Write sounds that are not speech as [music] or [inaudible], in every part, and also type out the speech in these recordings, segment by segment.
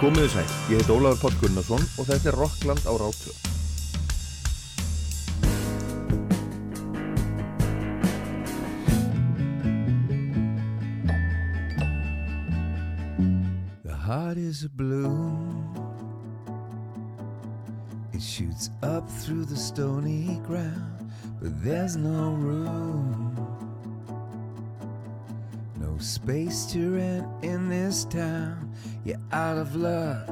Komiði sæl, ég heit Ólafur Páll Gunnarsson og þetta er Rockland á Rátu. The heart is a balloon. It shoots up through the stony ground, but there's no room. Space to rent in this town. You're out of luck.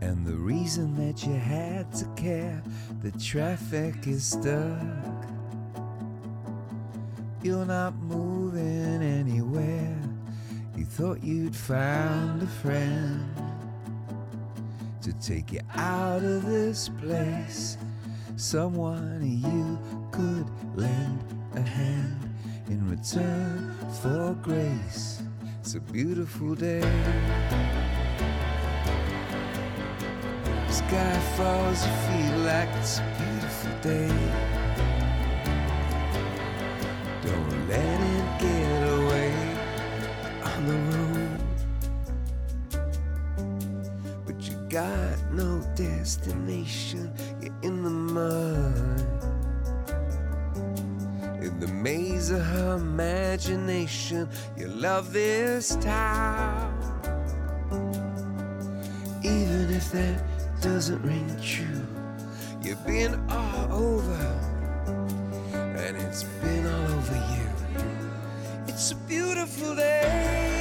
And the reason that you had to care, the traffic is stuck. You're not moving anywhere. You thought you'd found a friend to take you out of this place. Someone you could lend a hand in return for grace. It's a beautiful day. Sky falls, you feel like it's a beautiful day. Don't let it get away on the road. But you got no destination, you're in the mud. The maze of her imagination, you love this town. Even if that doesn't ring true, you've been all over, and it's been all over you. It's a beautiful day.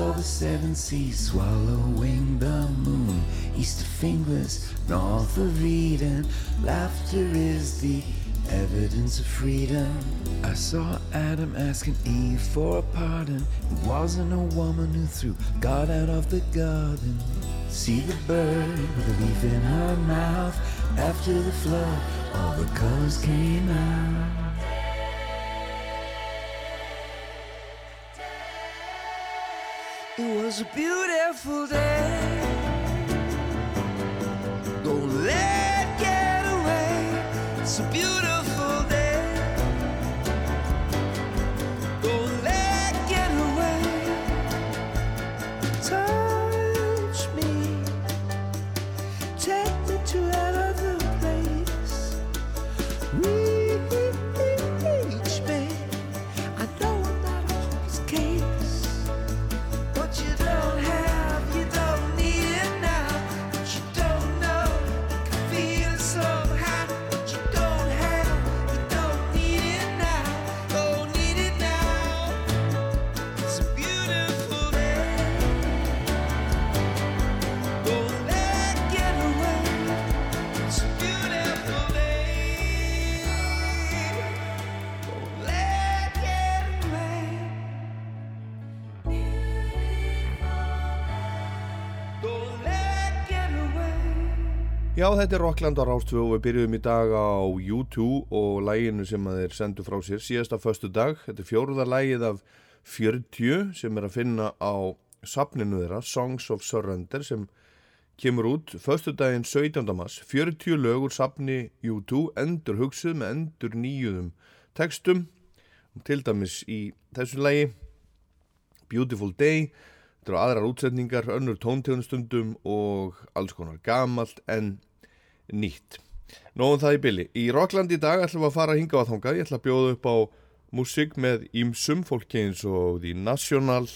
Saw the seven seas swallowing the moon. East of fingers, north of Eden. Laughter is the evidence of freedom. I saw Adam asking Eve for a pardon. It wasn't a woman who threw God out of the garden. See the bird with a leaf in her mouth. After the flood, all the colors came out. It was a beautiful day. Don't let it get away. It's a beautiful Já, þetta er Rockland á Rástu og við byrjuðum í dag á U2 og læginu sem að þeir sendu frá sér síðasta föstu dag. Þetta er fjóruða lægið af 40 sem er að finna á sapninu þeirra, Songs of Surrender sem kemur út föstu daginn 17. mars. 40 lögur sapni U2 endur hugsuð með endur nýjuðum textum til dæmis í þessu lægi Beautiful Day þetta eru aðrar útsetningar, önnur tóntegundstundum og alls konar gamalt en nýtt. Nóðum það í bylli. Í Rockland í dag ætlum við að fara að hinga á þangað. Ég ætla að bjóða upp á músík með ímsum fólki eins og The National,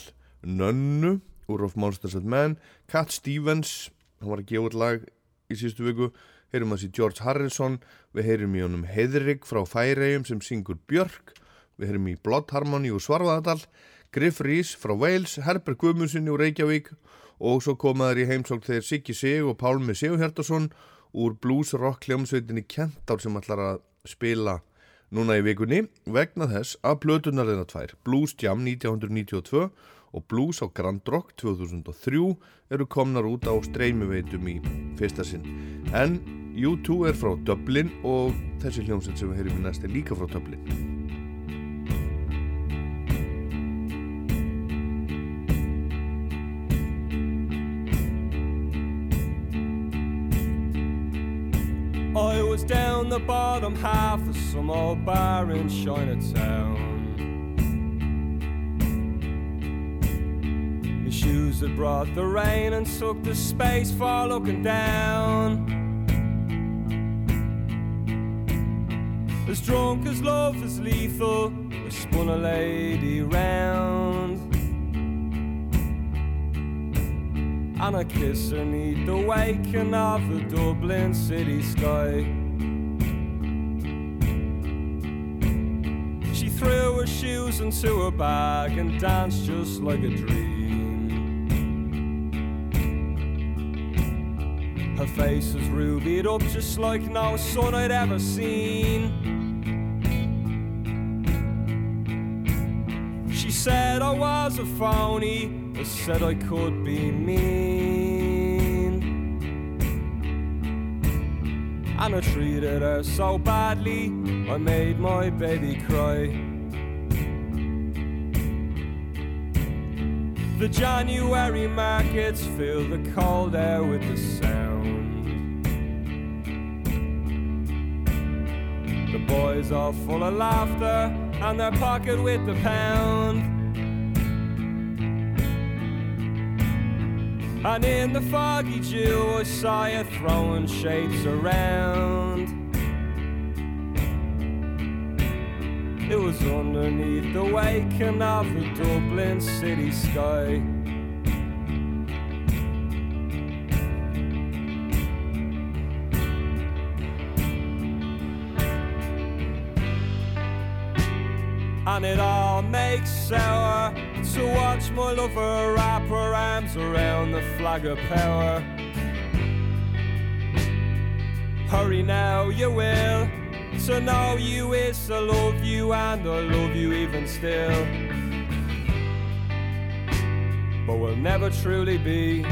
Nönnu, úr of Monsters and Men, Cat Stevens, hann var að gefa út lag í síðustu viku, heyrum að sér George Harrison, við heyrum í honum Heidrik frá Færegjum sem syngur Björk, við heyrum í Blood Harmony úr Svarvaðardal, Griff Rhys frá Wales, Herbert Guðmundssoni úr Reykjavík og svo komaður í heimsókn þegar Siggi Sig og Pálmi Sigurhjartarsson úr blues rock hljómsveitinni Kentár sem ætlar að spila núna í vikunni vegna þess að blötunar þeirra tvær Blues Jam 1992 og Blues á Grand Rock 2003 eru komnar út á streymuveitum í fyrsta sinn. En U2 er frá Dublin og þessi hljómsveit sem við heyrim í næst er líka frá Dublin was down the bottom half of some old bar in Chinatown. My shoes had brought the rain and took the space for looking down. As drunk as love is lethal, I spun a lady round. and I kiss her neath the waking of the Dublin city sky. Her shoes into her bag and danced just like a dream. Her face was rubied up just like no sun I'd ever seen. She said I was a phony I said I could be mean. And I treated her so badly, I made my baby cry. The January markets fill the cold air with the sound. The boys are full of laughter and their pocket with the pound. And in the foggy dew, I saw you throwing shapes around. It was underneath the waking of a Dublin city sky. And it all makes sour to watch my lover wrap her arms around the flag of power. Hurry now, you will. To know you is to love you, and I love you even still. But we'll never truly be.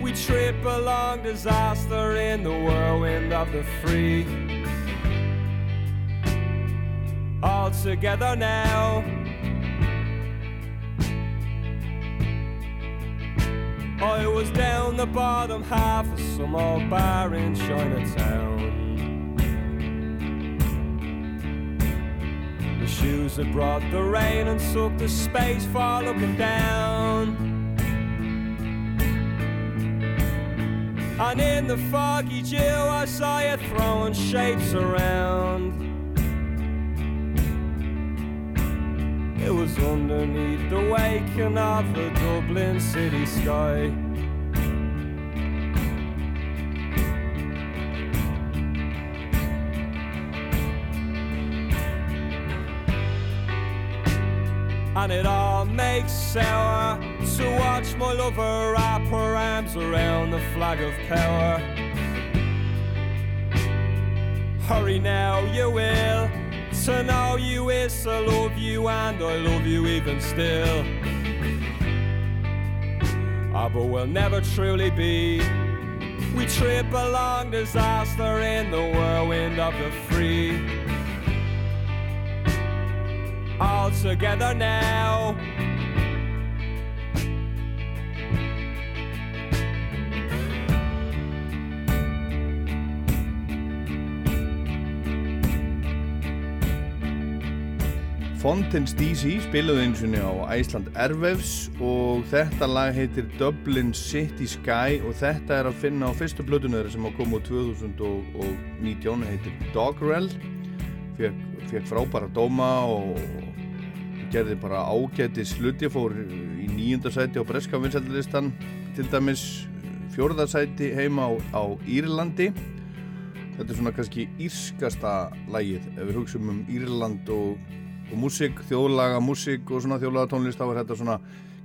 We trip along disaster in the whirlwind of the free. All together now. I was down the bottom half of some old bar in Chinatown. Shoes that brought the rain and soaked the space for looking down. And in the foggy dew, I saw you throwing shapes around. It was underneath the waking of the Dublin city sky. And it all makes sour to watch my lover wrap her arms around the flag of power. Hurry now, you will to know you is to love you and I love you even still. Ah, but we'll never truly be. We trip along disaster in the whirlwind of the free. All together now. Fontaine's DC spiluðu eins og á Æsland Airwaves og þetta lag heitir Dublin City Sky og þetta er að finna á fyrstu blötunöður sem á komu 2019 heitir Dogrel fekk frábæra dóma og gerði bara ágæti sluti fór í nýjundarsæti á Breska vinsættilistan til dæmis fjórðarsæti heima á, á Írlandi. Þetta er svona kannski írskasta lagið. Ef við hugsaum um Írland og og músík, þjóðlaga músík og svona þjóðlaga tónlist þá er þetta svona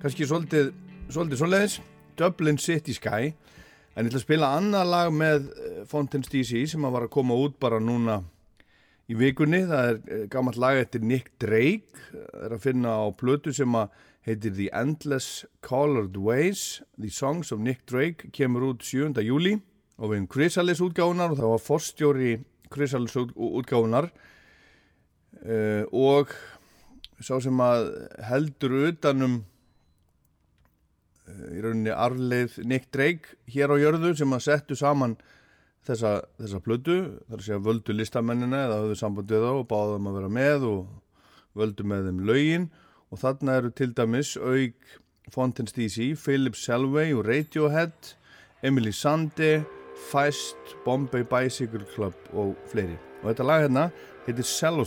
kannski svolítið, svolítið svoleiðis. Dublin City Sky. En ég ætla að spila annað lag með eh, Fountains DC sem að var að koma út bara núna í vikunni. Það er eh, gammalt lag eftir Nick Drake. Það er að finna á plötu sem að heitir The Endless Colored Ways. The Songs of Nick Drake kemur út 7. júli og við erum Chrysalis útgáfunar og það var forstjóri Chrysalis útgáfunar uh, og sá sem að heldur utanum uh, í rauninni arleið Nick Drake hér á jörðu sem að settu saman þessa, þessa plötu þar að segja völdu listamennina eða höfðu sambandið á og báðu þeim að vera með og völdu með þeim laugin og þarna eru til dæmis auk Fontaine's DC, Philip Selway og Radiohead, Emily Sande Feist, Bombay Bicycle Club og fleiri. Og þetta lag hérna heitir Cello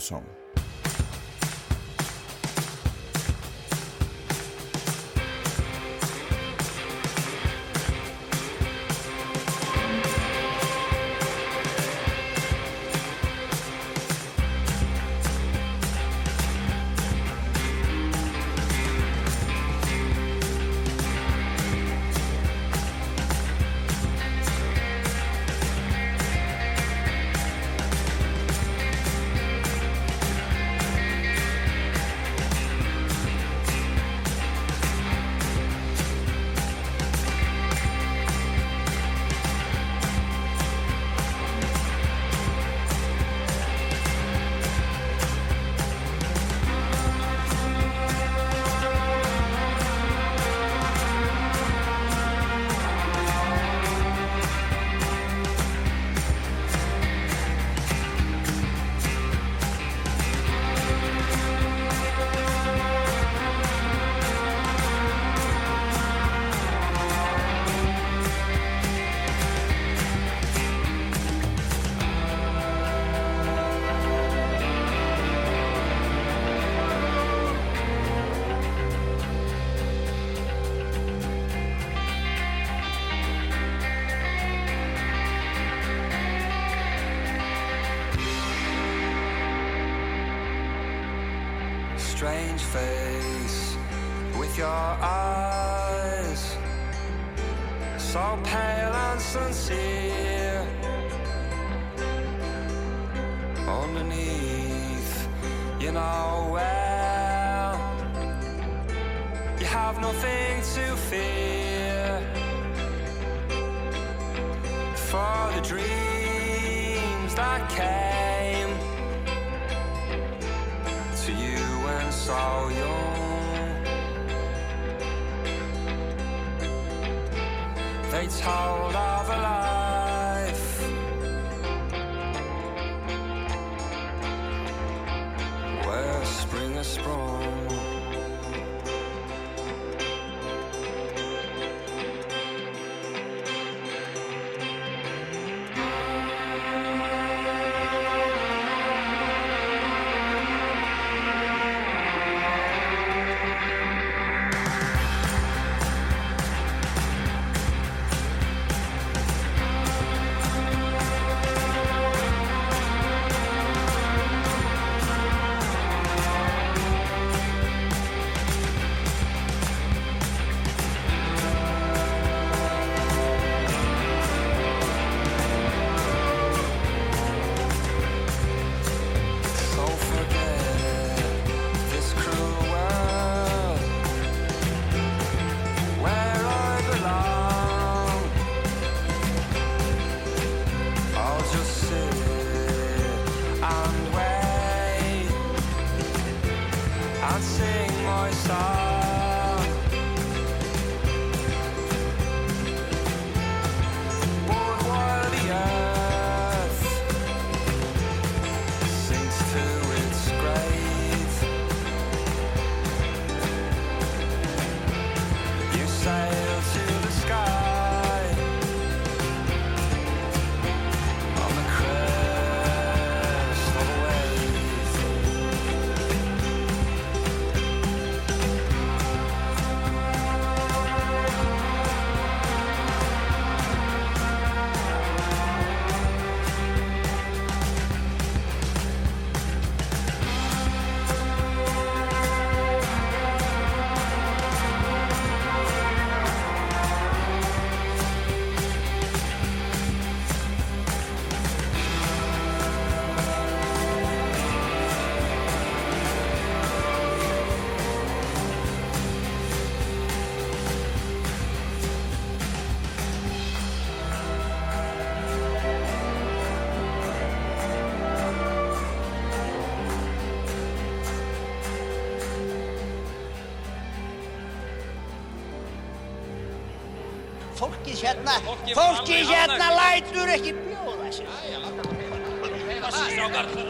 hérna, fólki hérna lætur ekki bjóða sér.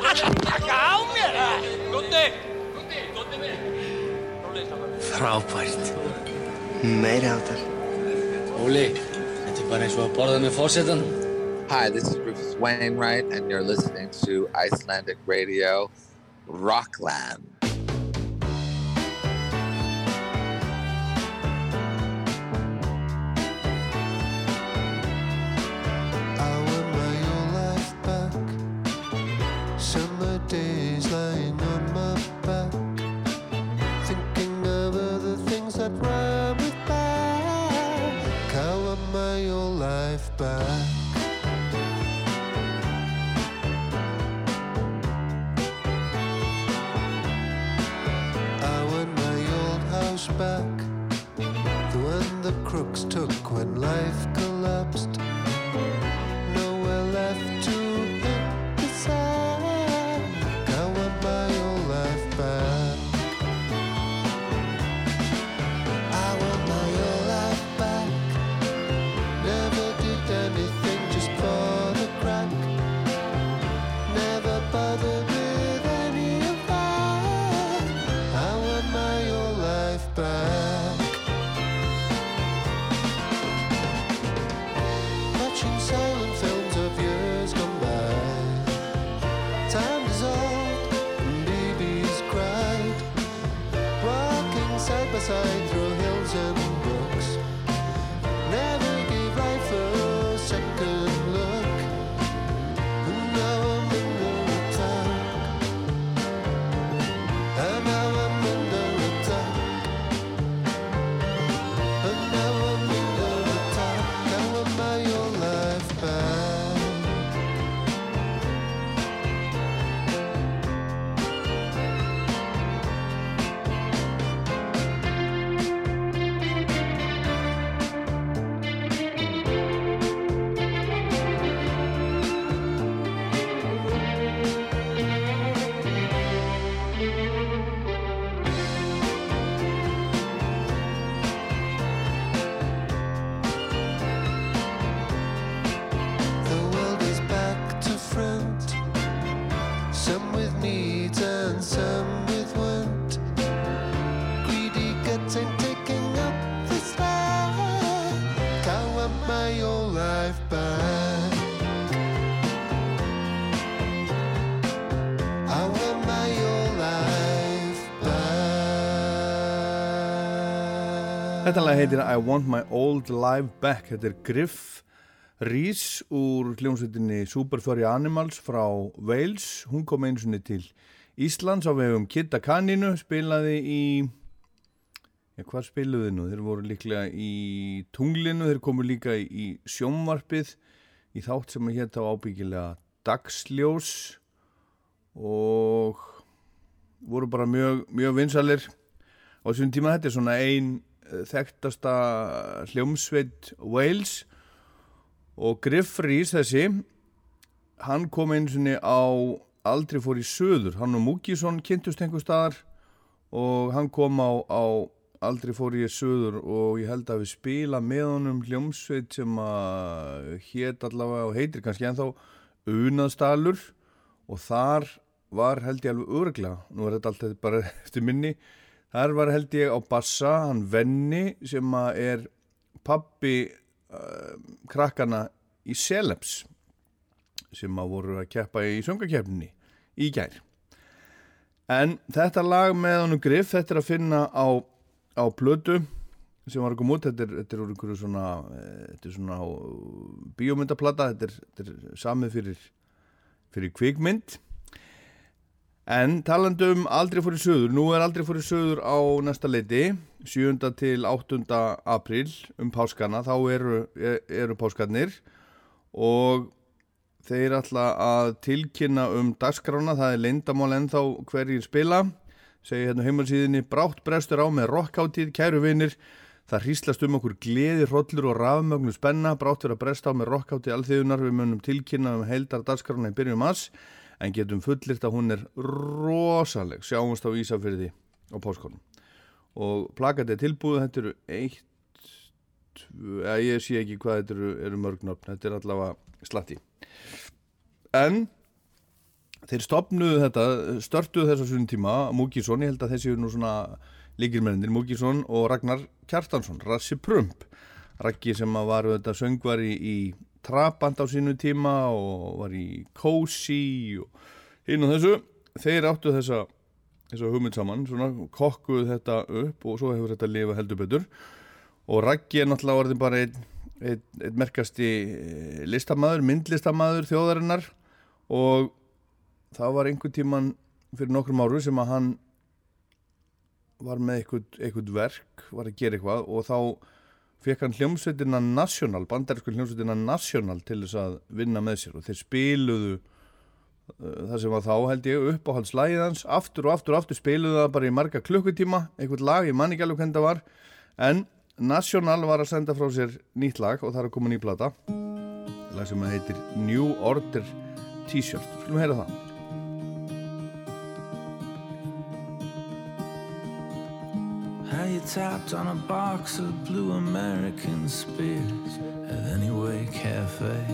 Alltaf taka á mér það. Gundi, Gundi, Gundi minn. Frábært. Meiri áttar. Óli, þetta er bara eins og að borða með fórsetan. Hi, this is Rufus Wainwright and you're listening to Icelandic Radio Rockland. Þetta heitir I Want My Old Life Back. Þetta er Griff Rhys úr hljómsveitinni Superfurry Animals frá Wales. Hún kom eins og niður til Íslands á vefum Kitta Kanninu spilaði í ja, hvað spiluði nú? Þeir voru líklega í tunglinu, þeir komu líka í sjómvarpið í þátt sem að hérta á ábyggilega dagsljós og voru bara mjög, mjög vinsalir og þessum tíma. Þetta er svona ein þekktasta hljómsveit Wales. Og Griff Rhys þessi hann kom eins og á aldrei fór í söður hann og Múkísson kynntust einhver staðar og hann kom á, á aldrei fór í söður og ég held að við spila með honum hljómsveit sem að hétt allavega og heitir kannski en þá Unaðstalur og þar var held ég alveg örgla nú er þetta alltaf bara [laughs] eftir minni Þar var held ég á bassa, hann Venni sem er pappi uh, eh, krakkana í Selems sem að voru að keppa í söngarkeppninni í gær. En þetta lag með honum Griff, þetta er að finna á, á blödu sem var að koma út, þetta er, þetta er einhverju svona, eh, þetta er svona bíómyndaplata, þetta er, þetta er samið fyrir, fyrir kvikmynd. En talandum aldrei fór í söður, nú er aldrei fór í söður á næsta leiti, 7. til 8. april um páskana, þá eru, e, eru páskarnir og þeir alltaf að tilkynna um dagskrána, það er leindamál ennþá hverjir spila, segi hérna heimalsýðinni, brátt brestur á með rokkáttíð, kæru vinir, það hríslast um okkur gleði, hrodlur og rafmögnu spenna, brátt verður að bresta á með rokkáttíð alþjóðunar, við munum tilkynna um heildar dagskrána í byrjum aðs, en getum fullirt að hún er rosaleg, sjáumst á Ísafyrði og Póskonum og plakatið tilbúið, þetta eru eitt, ja, ég sé ekki hvað þetta eru, eru mörgnöfn, þetta er allavega slatti. En þeir stopnuðu þetta, störtuðu þess að svona tíma, Múkísson, ég held að þessi eru nú svona líkirmennir, Múkísson og Ragnar Kjartansson, Rassi Prump. Raggi sem var auðvitað söngvari í, í Trabant á sínu tíma og var í Cozy og hinn og þessu. Þeir áttu þessa, þessa hugmynd saman svona kokkuðu þetta upp og svo hefur þetta lifa heldur betur. Og Raggi er náttúrulega orðin bara einn ein, ein merkasti listamæður, myndlistamæður þjóðarinnar. Og það var einhver tíman fyrir nokkrum áru sem að hann var með eitthvað verk, var að gera eitthvað og þá fekk hann hljómsveitina National, bandarísku hljómsveitina National til þess að vinna með sér og þeir spiluðu uh, það sem var þá held ég upp á hans. Aftur og aftur og aftur spiluðu það bara í marga klukkutíma, einhvern lag, ég man ekki alveg hvernig það var. En National var að senda frá sér nýtt lag og það er að koma nýj plata. Lag sem heitir New Order T-shirt, skulum heyra það tapped on a box of blue American spears at Anyway Cafe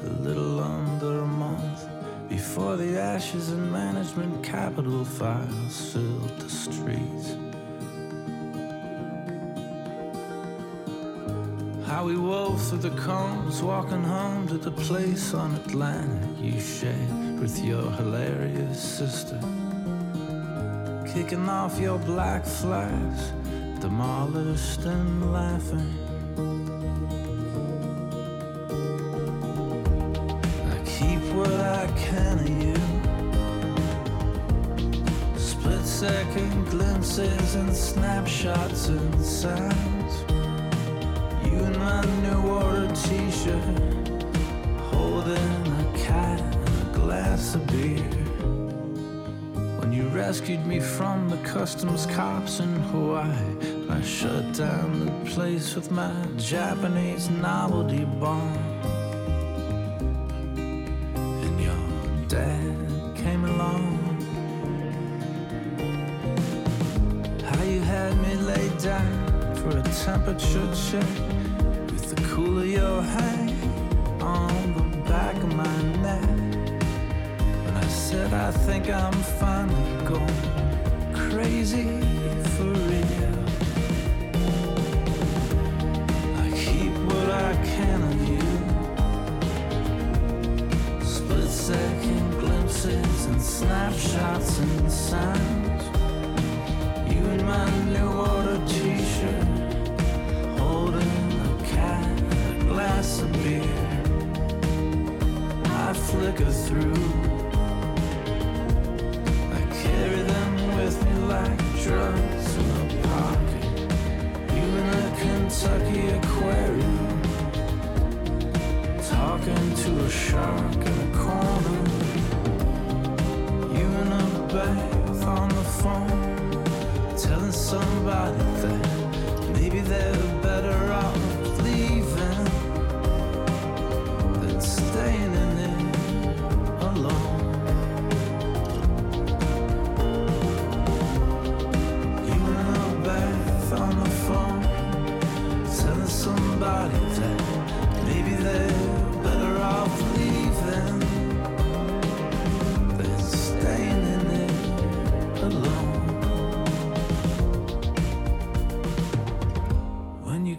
a little under a month before the ashes and management capital files filled the streets. How we wove through the combs, walking home to the place on Atlantic you shared with your hilarious sister kicking off your black flags, demolished and laughing. I keep what I can of you. Split second glimpses and snapshots and sounds. You in my new order t shirt, holding a cat and a glass of beer. When you rescued me from the customs cops in Hawaii, shut down the place with my Japanese novelty bomb.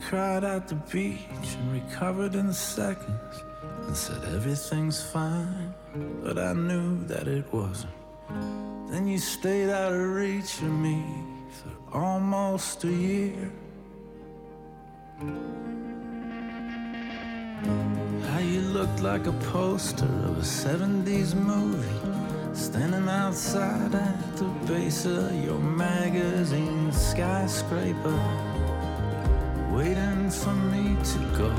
Cried at the beach and recovered in seconds and said everything's fine, but I knew that it wasn't. Then you stayed out of reach of me for almost a year. How you looked like a poster of a 70s movie, standing outside at the base of your magazine skyscraper, waiting for me to go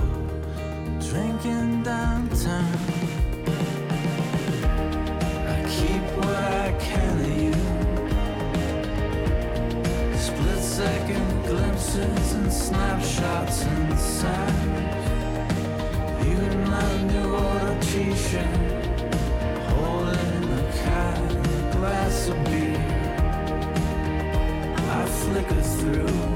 drinking downtown. I keep what I can of you. Split second glimpses and snapshots and sounds. You in my new order t-shirt, holding a cat a glass of beer. I flicker through.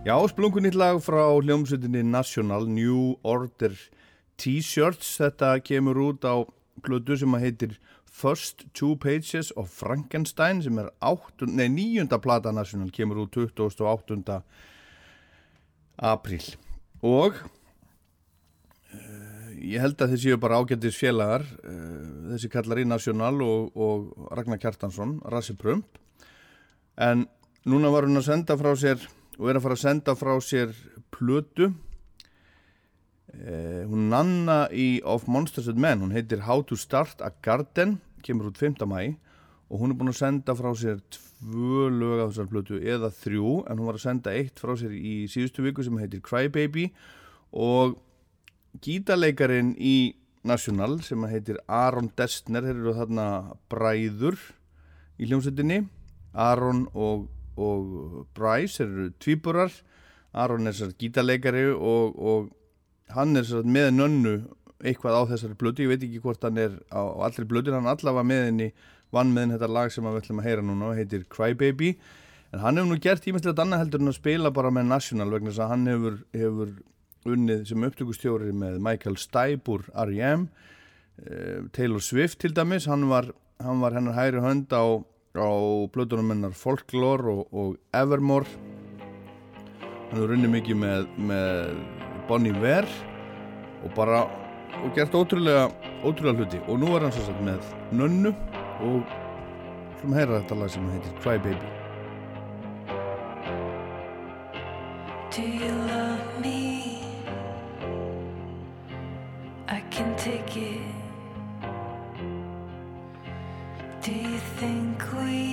Já, splunkunýtt lag frá hljómsveitinni National New Order T-shirts. Þetta kemur út á plötu sem að heitir First Two Pages of Frankenstein sem er níunda plata National kemur út 28. apríl. Og uh, ég held að þessi séu bara ágættis félagar, uh, þessi kallar í National og, og Ragnar Kjartansson, Rassi Prump. En núna var hún að senda frá sér og er að fara að senda frá sér plötu eh, hún Nanna í Of Monsters and Men hún heitir How to Start a Garden kemur út 5. mæ og hún er búin að senda frá sér tvö lög af þessar plötu eða þrjú en hún var að senda eitt frá sér í síðustu viku sem heitir Crybaby og gítarleikarin í National sem heitir Aron Destner þeir eru þarna bræður í hljómsveitinni Aron og, og Bryce eru tvíburar Aron er sér gítarleikari og, og hann er sér með nönnu eitthvað á þessari blödu, ég veit ekki hvort hann er á, á allri blödu, hann allavega með henni vann með henni þetta lag sem við ætlum að heyra núna og heitir Crybaby en hann hefur nú gert ímestlega annað heldur en að spila bara með National vegna þess að hann hefur, hefur unnið sem upptökustjóri með Michael Stipe úr R.E.M. Eh, Taylor Swift til dæmis, hann var, hann var hennar hægri hönd á, á blöðunum hennar Folklore og, og Evermore hann hefur unnið mikið með, með Bonnie Ware og bara og gert ótrúlega, ótrúlega hluti og nú er hann svo sagt með Nönnu og slum heyra þetta lag sem heitir Crybaby Do you love me? I can take it. Do you think we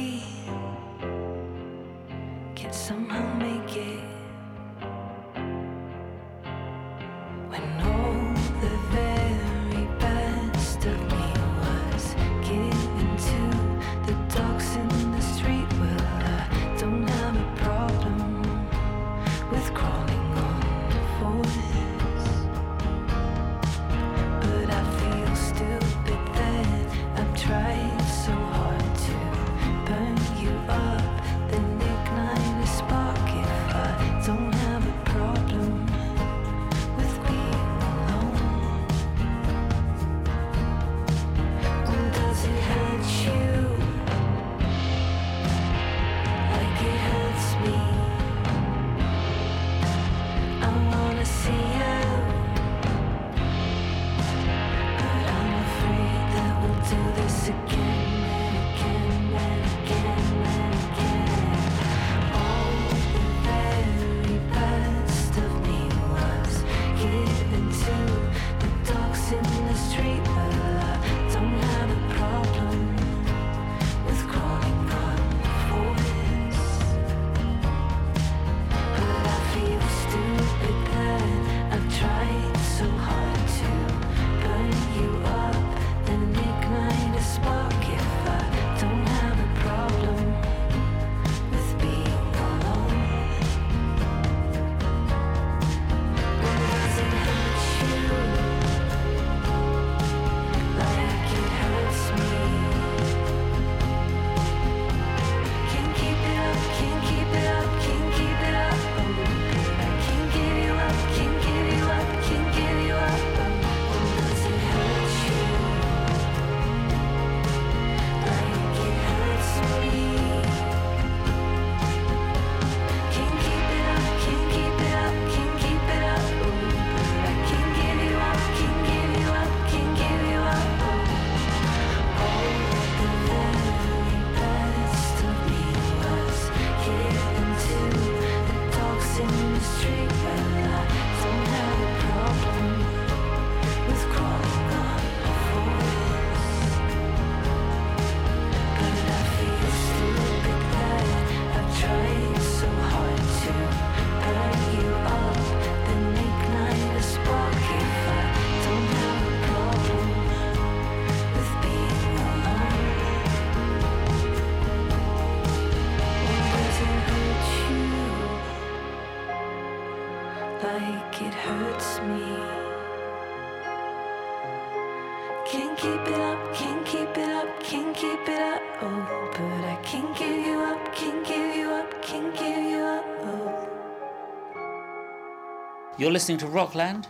You're listening to Rockland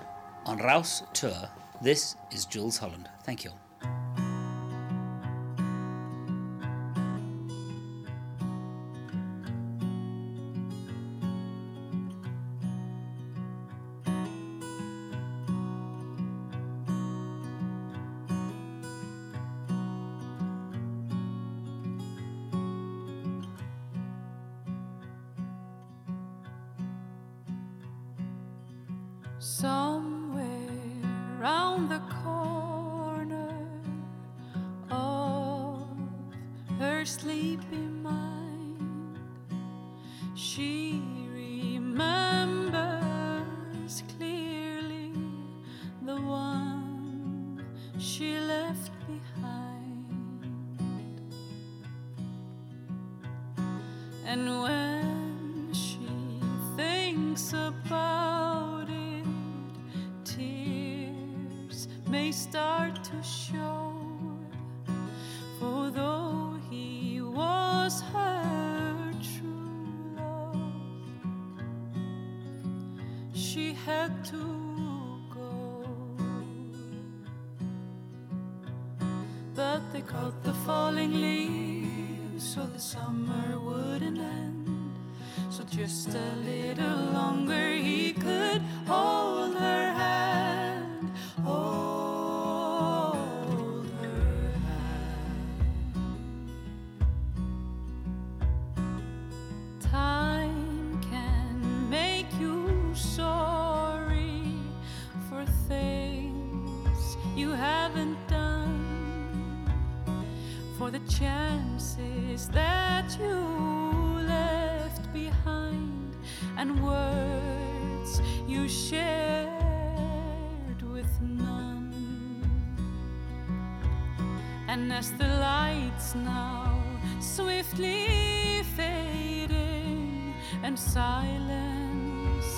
on Rouse Tour. This is Jules Holland. Thank you. as the lights now swiftly fading and silence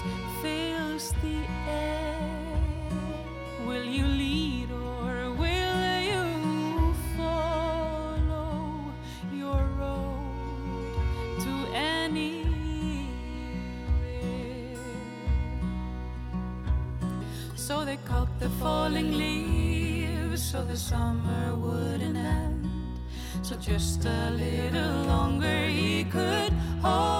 fills the air. Will you lead or will you follow your road to anywhere? So they cut the falling leaves so the summer would. So just a little longer he could hold.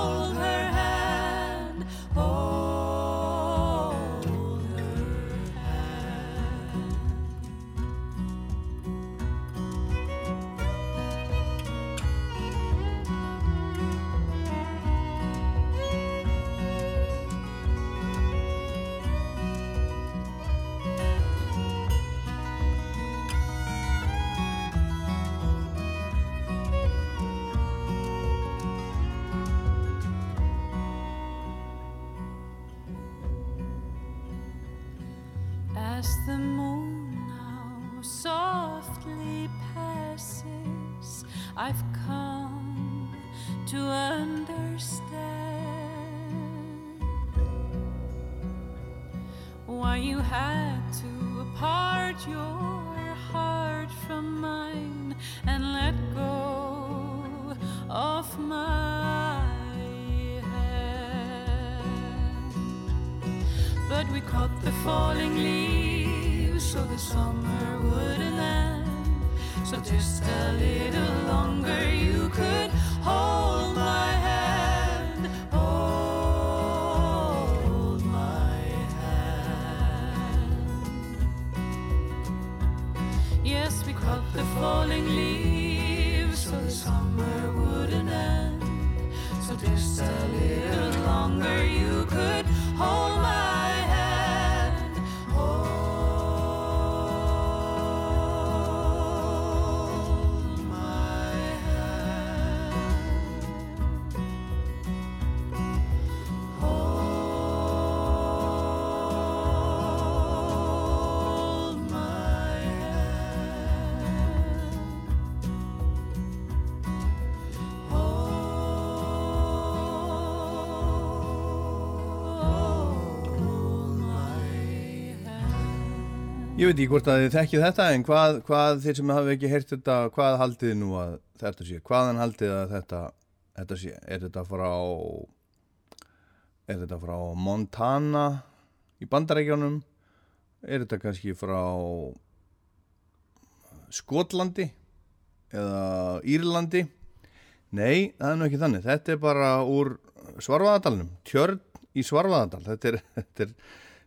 we caught the falling leaves so the summer wouldn't end. So just a little longer you could Ég veit ekki hvort að þið þekkið þetta en hvað, hvað þeir sem hafa ekki heyrt þetta, hvað haldið nú að þetta sé? Hvaðan haldið að þetta, þetta sé? Er þetta frá, er þetta frá Montana í Bandarækjánum? Er þetta kannski frá Skotlandi eða Írlandi? Nei, það er nú ekki þannig. Þetta er bara úr Svarfaðadalnum, tjörn í Svarfaðadal. Þetta er, [laughs] þetta er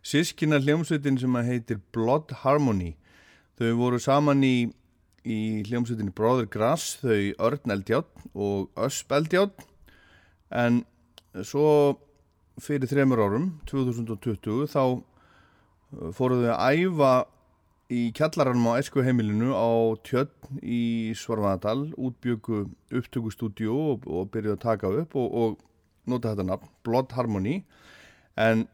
sískina hljómsveitin sem að heitir Blood Harmony. Þau voru saman í, í hljómsveitinni Brother Grass, þau Örn Eldjátt og Ösp Eldjátt. En svo fyrir þremur árum, 2020, þá uh, fóruðu að æfa í kjallaranum á Esku heimilinu á tjötn í Svarvaðadal útbyggu upptökustúdíu og, og byrjuðu að taka upp og, og nota þetta nafn, Blood Harmony en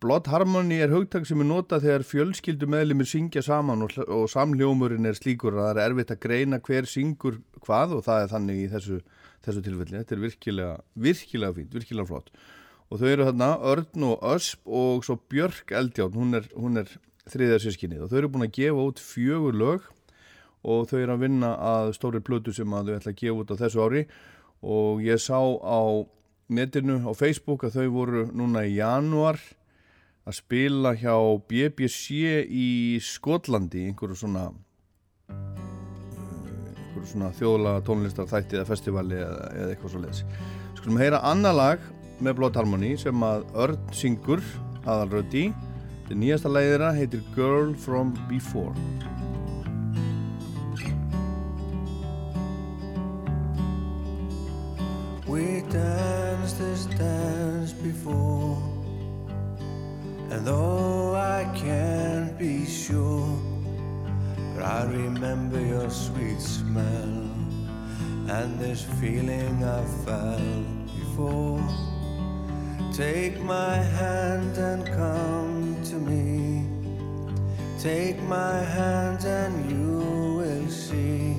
Blood Harmony er hugtak sem er notað þegar fjölskyldu meðlumir syngja saman og, og samljómurinn er slíkur að það er erfitt að greina hver syngur hvað og það er þannig í þessu, þessu tilfelli. Þetta er virkilega, virkilega fínt, virkilega flott. Og þau eru þarna Örn og Ösp og svo Björk Eldjátt, hún er, er þriðja sískinnið og þau eru búin að gefa út fjögur lög og þau eru að vinna að stóri plötu sem að þau ætla að gefa út á þessu ári. Og ég sá á netinu á Facebook að þau voru núna í januar að spila hjá BBC í Skotlandi einhverju svona einhverju svona þjóðlaga tónlistar þætti eða festivali eða, eða eitthvað svo leiðis Skulum heyra annar lag með Blood Harmony sem að Örn syngur aðalröndi Þetta nýjasta læðira heitir Girl From Before. We danced this dance before And though I can't be sure But I remember your sweet smell And this feeling I felt before. Take my hand and come to me. Take my hand and you will see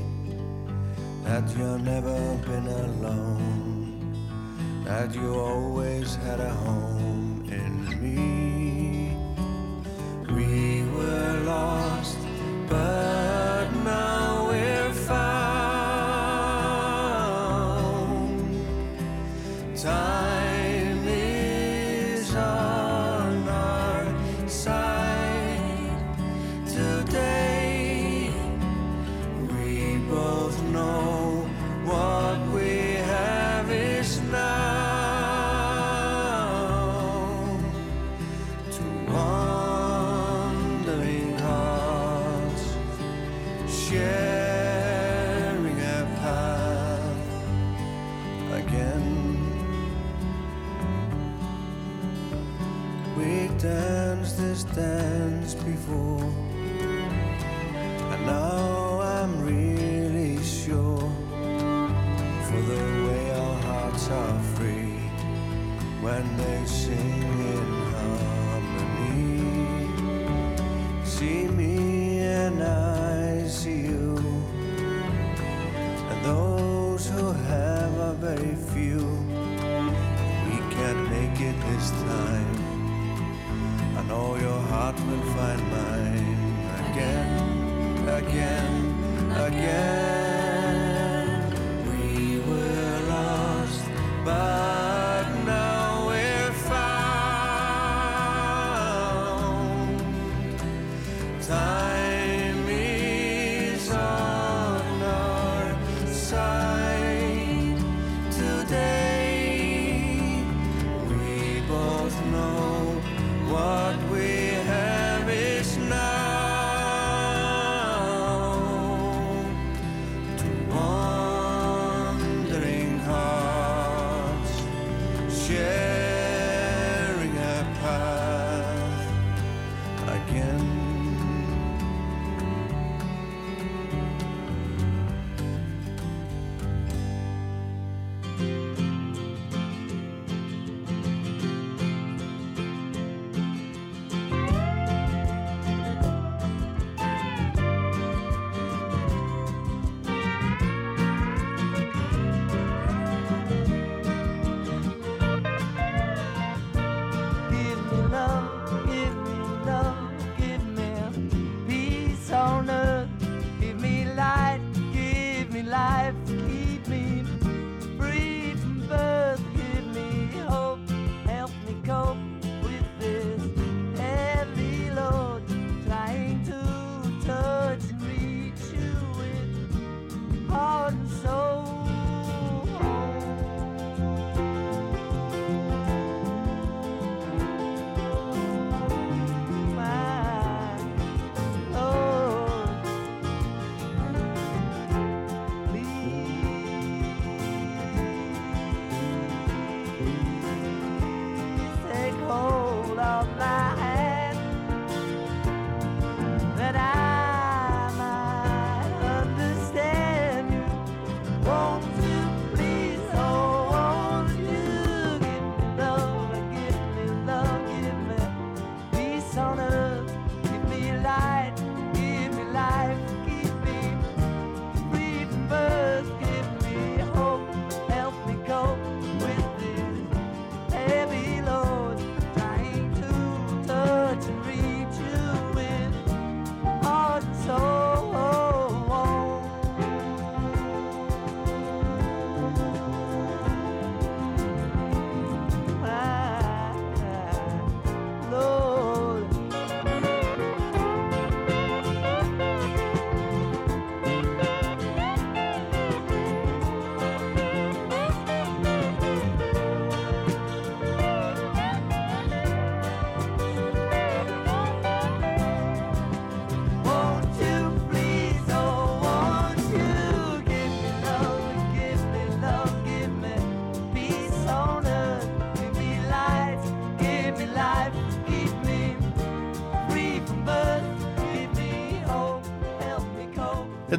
That you've never been alone that you always had a home me. We were lost, but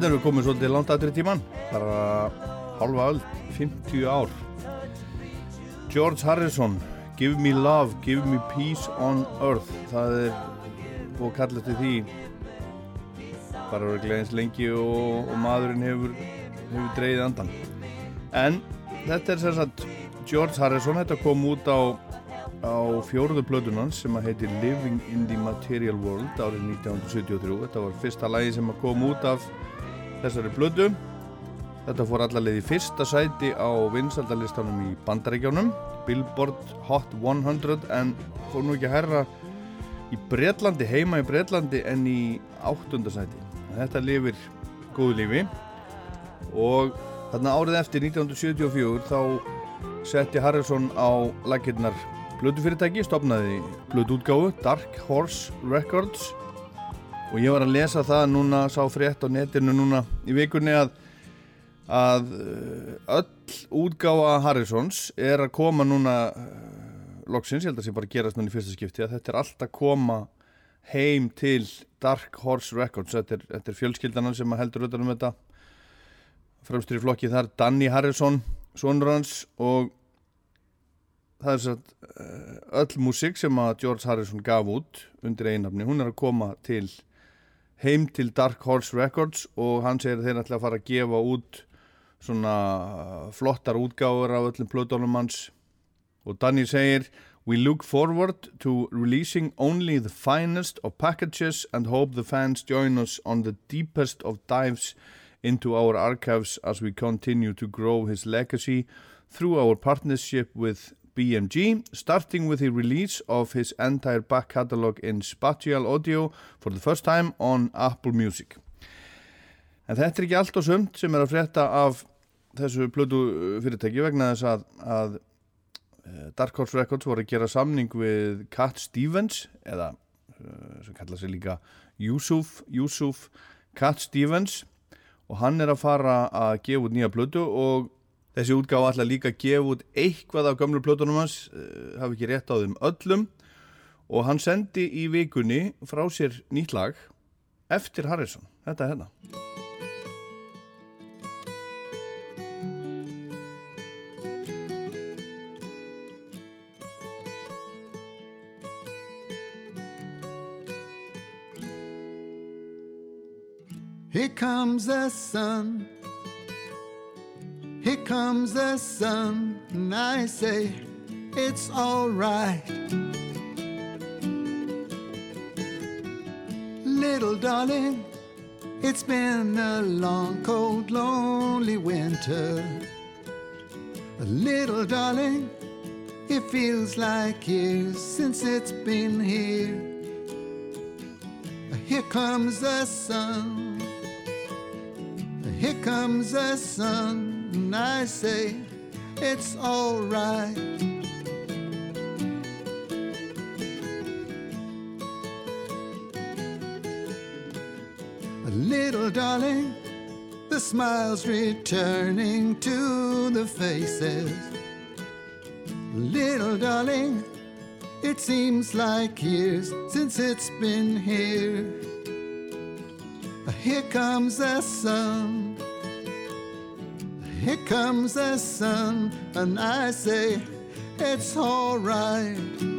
Hérna erum við komið svolítið langt aðri tíman, bara halva öll, 50 ár. George Harrison, Give Me Love, Give Me Peace on Earth. Það er búið að kalla til því bara verið eins lengi og, og maðurinn hefur, hefur dreyðið andan. En þetta er sem sagt George Harrison, þetta kom út á, á fjóruðu plötunans sem að heitir Living in the Material World árið 1973. Þetta var fyrsta lagi sem að kom út af þessari blödu þetta fór allarleið í fyrsta sæti á vinsaldalistanum í bandaríkjónum Billboard Hot 100 en fór nú ekki að herra í Breitlandi, heima í Breitlandi en í áttundasæti þetta lifir góðu lífi. Og þarna árið eftir 1974 þá setti Harrison á lakirnar blödufyrirtæki, stopnaði blöduútgáfu Dark Horse Records og ég var að lesa það núna, sá frétt á netinu núna í vikunni að að uh, öll útgáfa Harrisons er að koma núna uh, loksins, ég held að það sé bara að gerast núna í fyrsta skipti að þetta er alltaf að koma heim til Dark Horse Records. Þetta er, þetta er fjölskyldanan sem heldur utan um þetta. Fremstur í flokki þar Danny Harrison, sonur hans og það er svo uh, öll músik sem að George Harrison gaf út undir einafni, hún er að koma til heim til Dark Horse Records og hann segir að þeir ætla að fara að gefa út svona flottar útgáður af öllum plötunum hans. Og Danny segir We look forward to releasing only the finest of packages and hope the fans join us on the deepest of dives into our archives as we continue to grow his legacy through our partnership with BMG, starting with the release of his entire back catalog in spatial audio for the first time on Apple Music. En þetta er ekki allt og sumt sem er að frétta af þessu plödu fyrirtæki vegna þess að, að eh, Dark Horse Records voru að gera samning við Cat Stevens eða eh, sem kalla sig líka Yusuf, Yusuf Cat Stevens og hann er að fara að gefa út nýja plödu og Þessi útgáð ætla líka að gefa út eitthvað af gamlu plötunum hans, uh, hafi ekki rétt á þeim öllum og hann sendi í vikunni frá sér nýtt lag eftir Harrison. Þetta er hérna. Here comes the sun comes the sun, and I say it's alright. Little darling, it's been a long, cold, lonely winter. Little darling, it feels like years since it's been here. Here comes the sun. Here comes the sun and I say it's alright. A little darling, the smiles returning to the faces. Little darling, it seems like years since it's been here. Here comes the sun. Here comes the sun, and I say it's alright.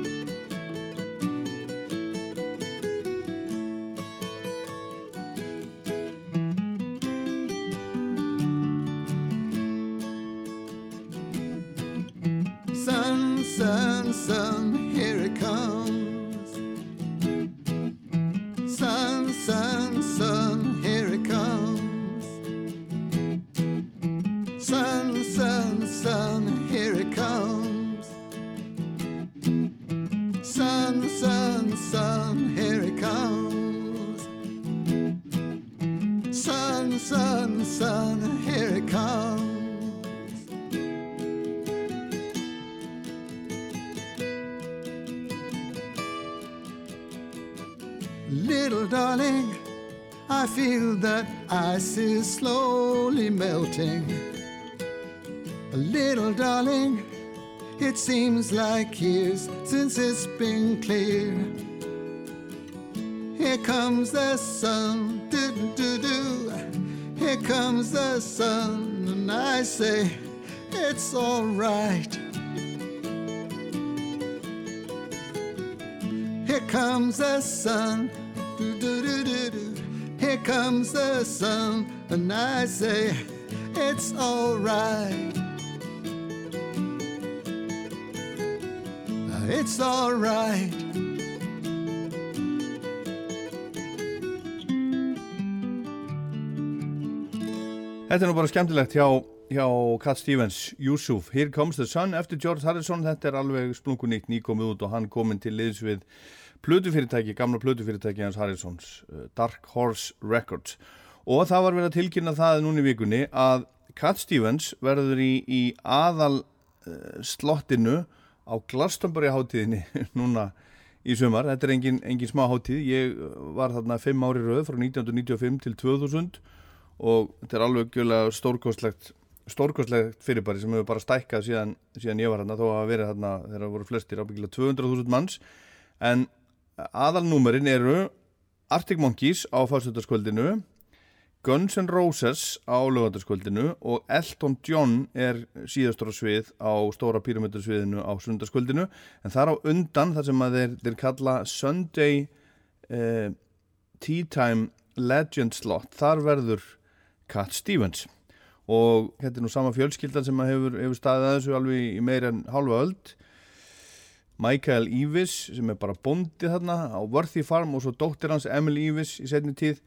Seems like years since it's been clear. Here comes the sun, do do do. Here comes the sun, and I say, it's alright. Here comes the sun, do do do do do. Here comes the sun, and I say, it's alright. It's alright. Þetta er nú bara skemmtilegt hjá, hjá Cat Stevens, Yusuf, Here Comes the Sun eftir George Harrison, þetta er alveg splunkunýtt nýkomið út og hann kominn til liðs við plötufyrirtæki, gamla plötufyrirtæki hans Harrisons, uh, Dark Horse Records. Og það var verið að tilkynna það núna í vikunni að Cat Stevens verður í, í aðal uh, slottinu á Glastonbury hátíðinni [laughs] núna í sumar, þetta er engin, engin smá hátíð, ég var þarna 5 ári rauð frá 1995 til 2000 og þetta er alveg stórkostlegt stórkostlegt fyrirbæri sem hefur bara stækkað síðan, síðan ég var hérna þó að vera hérna þegar voru flestir ábyggilega 200.000 manns. En aðalnúmerin eru Arctic Monkeys á fástöldarskvöldinu Guns N' Roses á lögataskvöldinu og Elton John er síðastur á svið á stóra píramítarsviðinu á sundarskvöldinu en þar á undan þar sem að þeir, þeir kalla Sunday eh, Tea Time Legend Slot þar verður Cat Stevens. Og þetta er nú sama fjölskyldan sem hefur, hefur staðið að þessu alveg í meira en halva öld. Michael Eavis sem er bara bondið þarna á Worthy Farm og svo dóttir hans Emily Eavis í setni tíð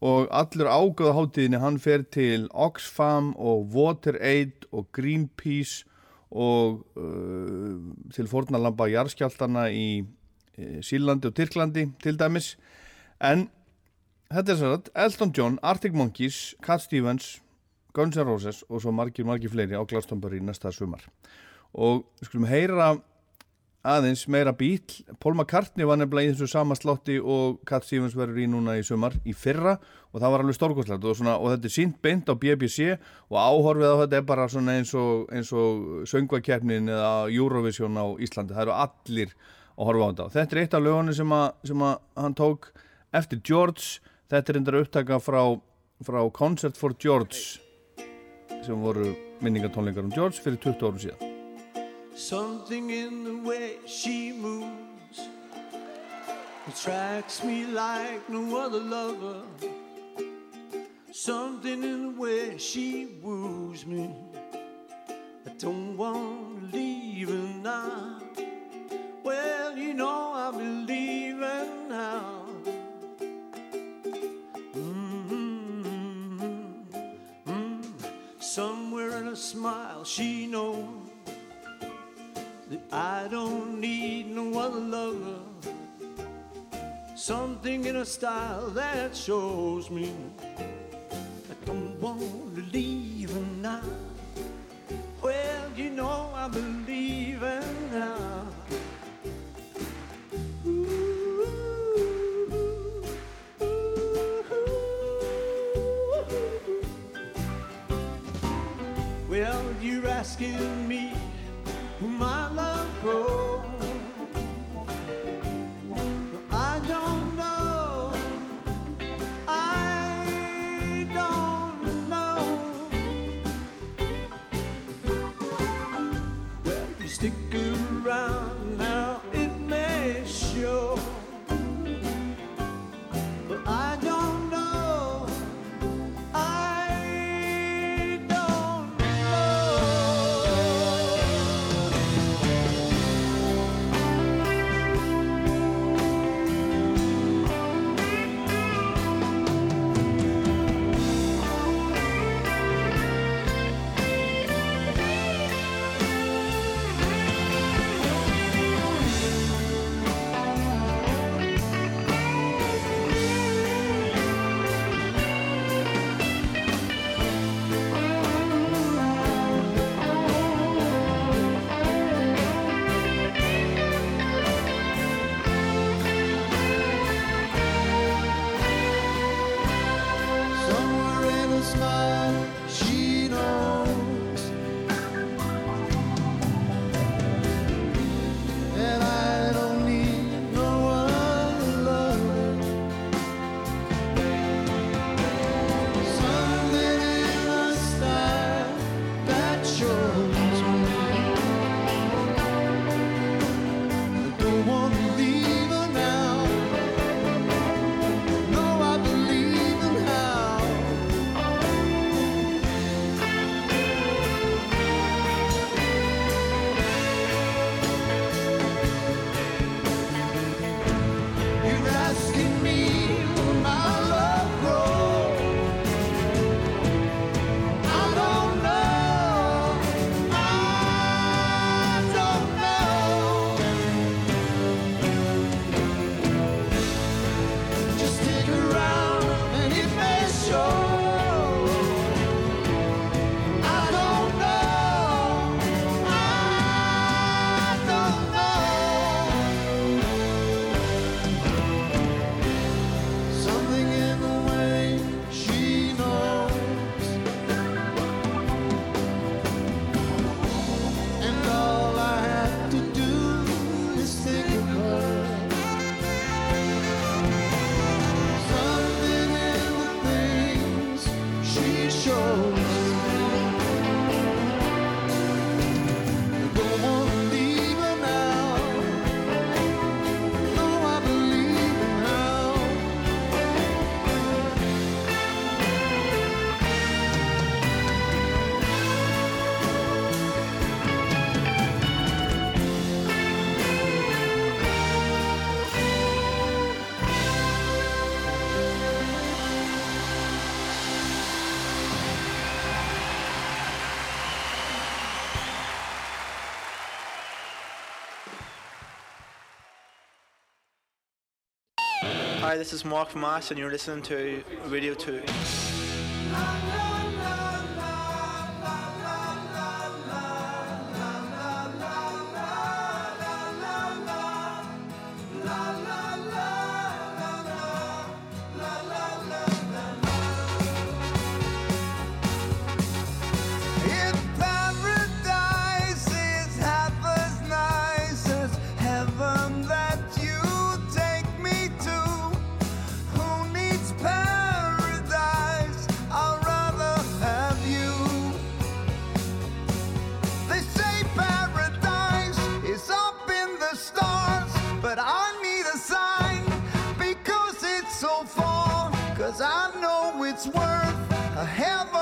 og allur ágöða hátíðinni hann fer til Oxfam og WaterAid og Greenpeace og uh, til fornalamba jarðskjáltana í uh, Sílandi og Tyrklandi til dæmis. En þetta er að Elton John, Arctic Monkeys, Cat Stevens Guns N' Roses og svo margir margir fleiri á Glastonbury næsta sumar. Og við skulum heyra aðeins meira bíl Paul McCartney var nefnilega í þessu sama slotti og Cat Stevens verður í núna í sumar í fyrra og það var alveg stórkostlegt. Og, og þetta er sínt beint á BBC og áhorfið á þetta er bara eins og, og söngvakeppnin eða Eurovision á Íslandi, það eru allir að horfa á þetta. Þetta er eitt af lögunni sem, a, sem að hann tók eftir George. Þetta er endara upptaka frá, frá Concert for George sem voru minningatónleikar um George fyrir 20 árum síðan Something in the way she moves attracts me like no other lover. Something in the way she woos me. I don't want to leave her now. Well, you know I'll be leaving now. Mm-hmm. Mm. Somewhere in a smile, she knows I don't need no other lover. Something in a style that shows me I don't want to leave her now. Well, you know I believe her now. Well, you're asking my love grows. Hi, this is Mark from Ash, and you're listening to Radio 2. Cause I know it's worth a heaven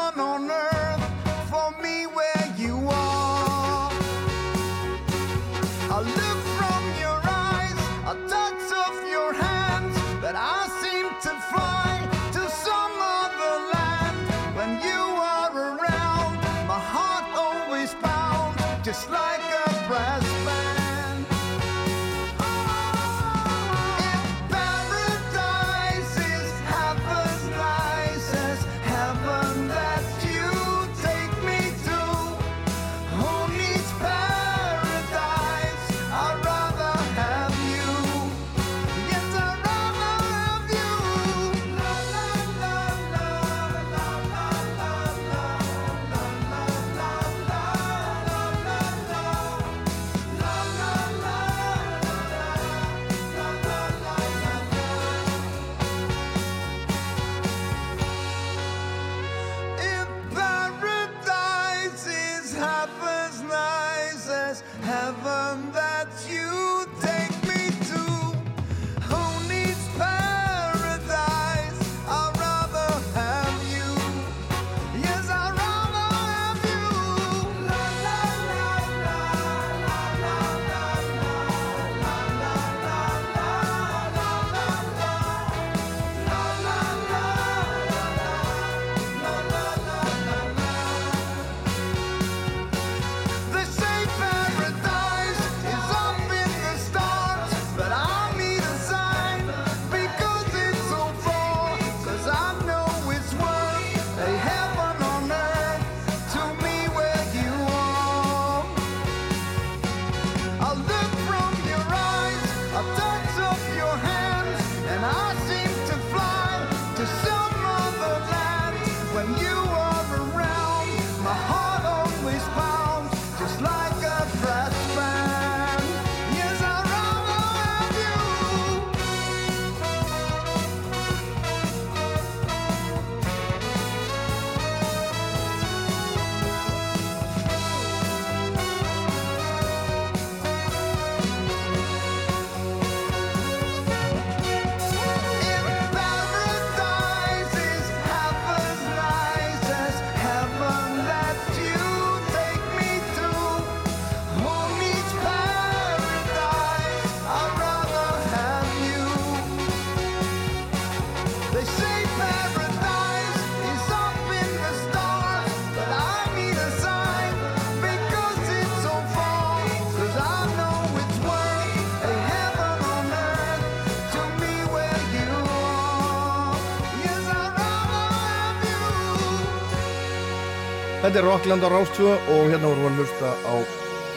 Þetta er Rockland á Rástvö og hérna vorum við að hlusta á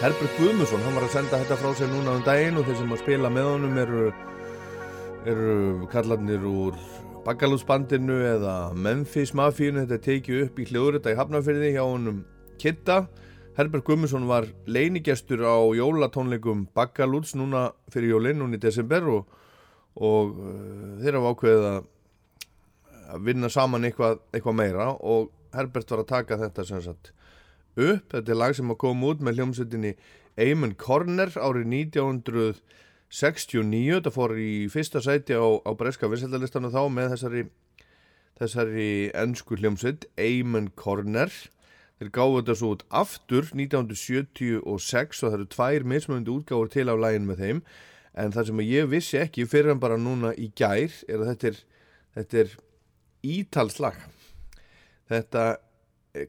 Herbert Guðmusson, hann var að senda þetta frá sér núna um daginn og þeir sem að spila með honum eru, eru kallarnir úr Baggalúsbandinu eða Memphis Mafíunu, þetta er tekið upp í hljóðrita í Hafnarfyrði hjá honum Kitta. Herbert Guðmusson var leinigestur á jólatónleikum Baggalúts núna fyrir jólinn, núna í desember og, og uh, þeir hafa ákveðið að vinna saman eitthvað, eitthvað meira og Herbert var að taka þetta sem sagt upp, þetta er lag sem að koma út með hljómsveitinni Eamon Corner árið 1969 þetta fór í fyrsta sæti á, á breska vissaldalistanu þá með þessari þessari ennsku hljómsveit Eamon Corner. Þeir gáðu þetta svo út aftur 1976 og það eru tvær mismunandi útgáfur til á lægin með þeim. En það sem ég vissi ekki fyrir en bara núna í gær er að þetta er, þetta er ítalslag þetta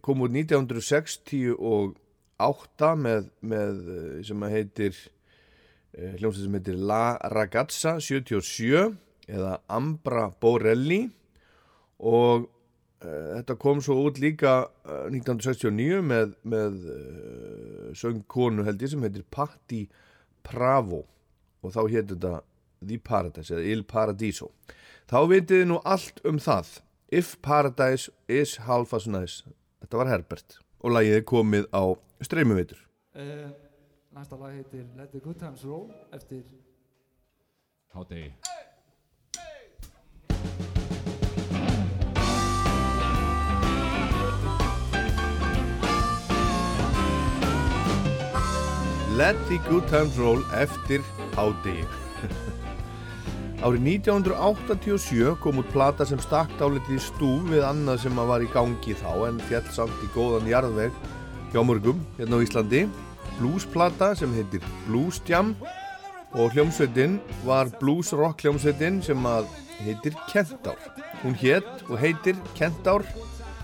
kom út 1968 með, með eh, sem að heitir hljómsveit sem heitir La Ragazza 77 eða Ambra Borelli. Og þetta kom svo út líka uh, 1969 með, með uh, söngkonu held ég sem heitir Patti Pravo. Og þá hétt þetta The Paradise eða Il Paradiso. Þá vitið þið nú allt um það If Paradise is half as nice. Þetta var Herbert. Og lagið er komið á streymuveitur. Uh, næsta lag heitir Let the Good Times Roll eftir Hádegi. Let the Good Times Roll eftir hádegi Árið 1987 kom út plata sem stakkt álitið í stúf við annað sem að var í gangi þá en fjall samt í góðan jarðveg hjá mörgum hérna á Íslandi. Bluesplata sem heitir Blues Jam og hljómsveitin var blues rock hljómsveitin sem að heitir Kentár. Hún hétt og heitir Kentár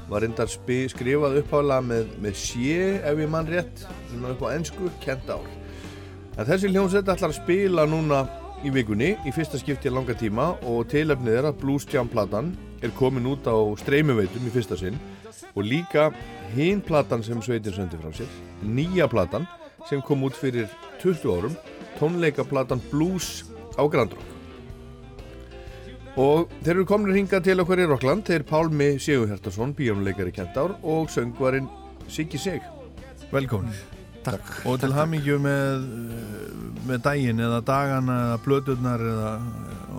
var reyndar skrifað uppháðlega með, með sé ef ég mann rétt svona upp á ennsku Kentár. En þessi hljómsveit ætlar að spila núna í vikunni í fyrsta skipti langa tíma og tilefnið er að Blues Jam platan er komin út á streymuveitum í fyrsta sinn. Og líka hinn platan sem sveitin sendi frá sér nýja platan sem kom út fyrir 20 árum tónleikaplatan Blues á Grand Rock. Og þeir eru komin hingað til okkur í Rockland þeir Pálmi Sigurhjartarsson, bíónuleikari Kentár og söngvarinn Siggi Sig. Velkomin Takk. Og til hamingju með, með daginn eða dagana eða blöðurnar eða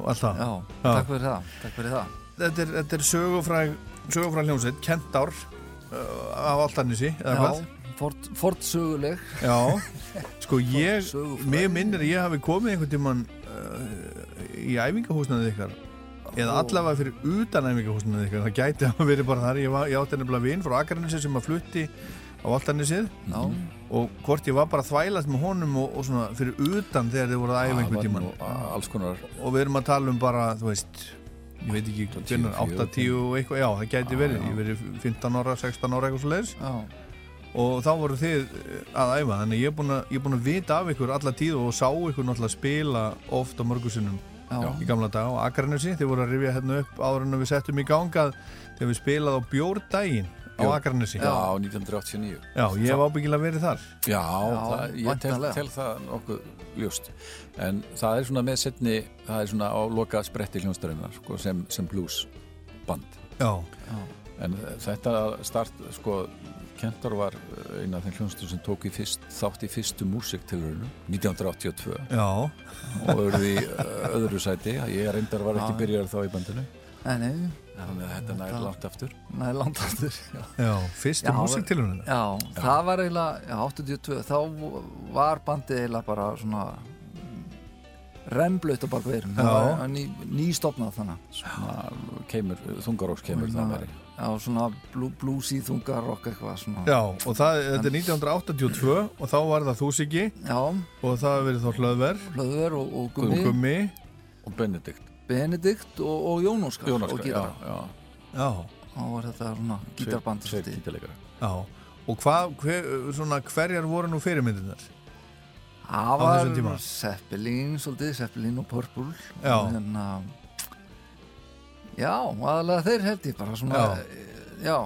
allt það. Já, takk fyrir það, takk fyrir það. Þetta er, þetta er sögufræg sögufræg hljómsveit, Kentár uh, af Altanissi eða Já, hvað? fort, fort söguleg. Já, [laughs] sko ég mig minnir að ég hafi komið einhvern tímann uh, í æfingahúsnaðið ykkar eða allavega fyrir utan æfingahúsnaðið ykkar. Það gæti að verið bara þar. Ég, var, ég átti nefnilega vinn frá Akarnissi sem að flutti á Altanissið Já. og hvort ég var bara að þvælast með honum og, og svona fyrir utan þegar þið voruð að æfa tímann. nú alls konar. Og við erum að tala um bara, þú veist ég veit ekki, hvernig, 8, 10 og eitthvað, já, það gæti verið, ég verið 15 ára, 16 ára eitthvað svo leiðis og þá voru þið eh, að æfa þannig ég er búin að, vita af ykkur alla tíð og sá ykkur náttúrulega spila oft á mörgusinnum í gamla dag á Akranesi, þið voru að rifja hérna upp áður en við settum í gangað þegar við spilaði á bjórdaginn á Jú. Akranesi Já, 1989 Já, ég hef ábyggilega verið þar Já, Já, það, ég tel, tel það nokkuð ljóst en það er svona með setni það er svona á loka spretti hljónstarinnar sko, sem, sem blues band Já. en þetta start sko Kentor var eina af þeim hljónstur sem tók í fyrst, þátt í fyrstu músiktilurinu 1982 Já. og auðvitað í uh, öðru sæti ég reyndar var ekki Já. byrjar þá í bandinu Nei, nei. Þannig að þetta nær langt aftur. Nei, langt [laughs] aftur já. Já, fyrstu músíktilraunina. Já, það var eiginlega, já, 82 þá var bandið eiginlega bara svona remblaut Já. var ný, nýstofnað þannig. Svona keimur, þungaróks keimur það væri Já, svona blú, bluesy þungarokk eitthvað svona. Já, og það, þetta er 1982 og þá var það Þúsiki. Já. Og það hefur verið þá Hlöðver. Hlöðver og, og Gummi, og, Gummi. og Benedikt Benedikt og, og Jón Óskar Jón Óskar, já, já. Já. Þá var þetta svona gítarband og hvað, hver, svona, hverjar voru nú fyrirmyndirnar? Það var Zeppelin svolítið, Zeppelin og Purple Já. og hérna Já, aðalega þeir held ég bara svona Já. Já,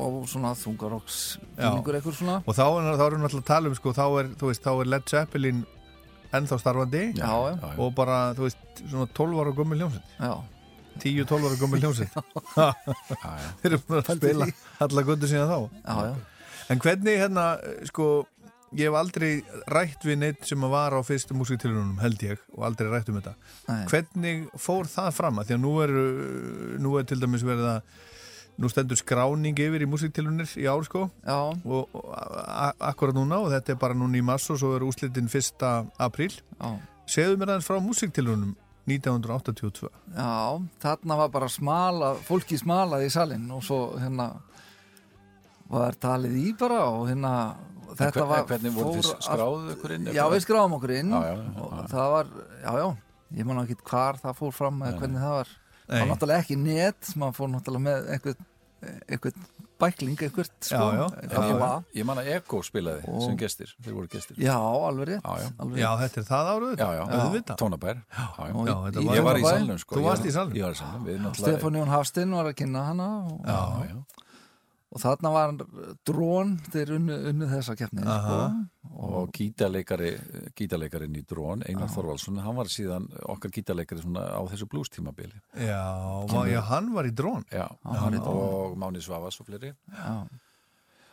og svona þungarokks fílingur eitthvað svona Og þá, er- þá erum við alltaf að tala um, sko, þá er, veist, þá er Led Zeppelin ennþá starfandi Já, já. Já, og bara, þú veist, svona 12 ára gummul hljómsveit Já 10-12 ára gummul hljómsveit [laughs] [laughs] Þeir eru búin að spila því. alla guttu síðan þá Já, já. En hvernig, hérna, sko ég hef aldrei rætt við neitt sem að var á fyrstu músiktilunum, held ég og aldrei rætt um þetta Nei. Hvernig fór það fram? Að því að nú er, nú er til dæmis verið að nú stendur skráning yfir í músiktilunir í ár sko Já. og, akkurat núna og þetta er bara núna í mass og svo er úslitin 1. apríl Já. Segðu mér aðeins frá músiktilunum 1982 Já, þarna var bara smala, fólki smalaði í salin og svo hérna var talið í bara og hérna þetta hver- var hvernig voruð þið fór skráðu allt- ykkur inn, Já, við skráðum okkur inn Já, já, já, og það var, já, já ég man ekki hvar það fór fram eða hvernig það var það var náttúrulega ekki net maður fór náttúrulega með einhvern, einhvern bækling eitthvað sko, Já, já. eitthvað Ég, lag. ég man að Ego spilaði Og- sem gestir, þeir voru gestir. Já, alveg rétt Já, já. alveg þetta er það áruð Já, já, Auðvitað. Tónabær. Var- Ég var í salnum sko. Þú Ég varst var- í salnum? Ég var í salnum. Við náttúrulega Stefán Jón Hafstinn var að kynna hana og, Já, já og þarna var drón þeir unnu, unnu þessa keppni sko. Og gítarleikari gítarleikarinn í Drón, Einar Þorvaldsson hann var síðan okkar gítarleikari svona á þessu blues tímabili Já, má, já, hann var í drón Já, Hann í Drón. og Máni Svavas og fleiri Já.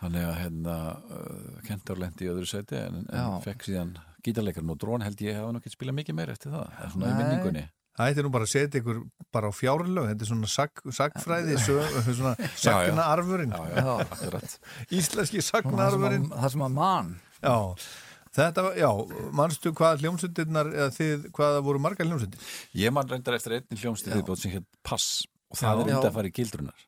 Þannig að hérna uh, Kentor lendi í öðru sæti en, en fekk síðan gítarleikarinn og Drón held ég hafa nú ekki spilað mikið meir eftir það eða svona í Nei. minningunni Það er nú bara að setja ykkur bara á fjárlög þetta er svona sag, sagfræði sög, [laughs] svona sagnaarfurinn. Já, já, Já. akkurat Íslenski Og það sem sagnaarfurinn. að- það sem að mann Já, þetta var, já, manstu hvað hljómsveitirnar, eða þið, hvað voru margar hljómsveitir? Ég man reyndar eftir einni hljómsdið viðbót sem hétt Pass og það Já. er enda að fara í gildrunar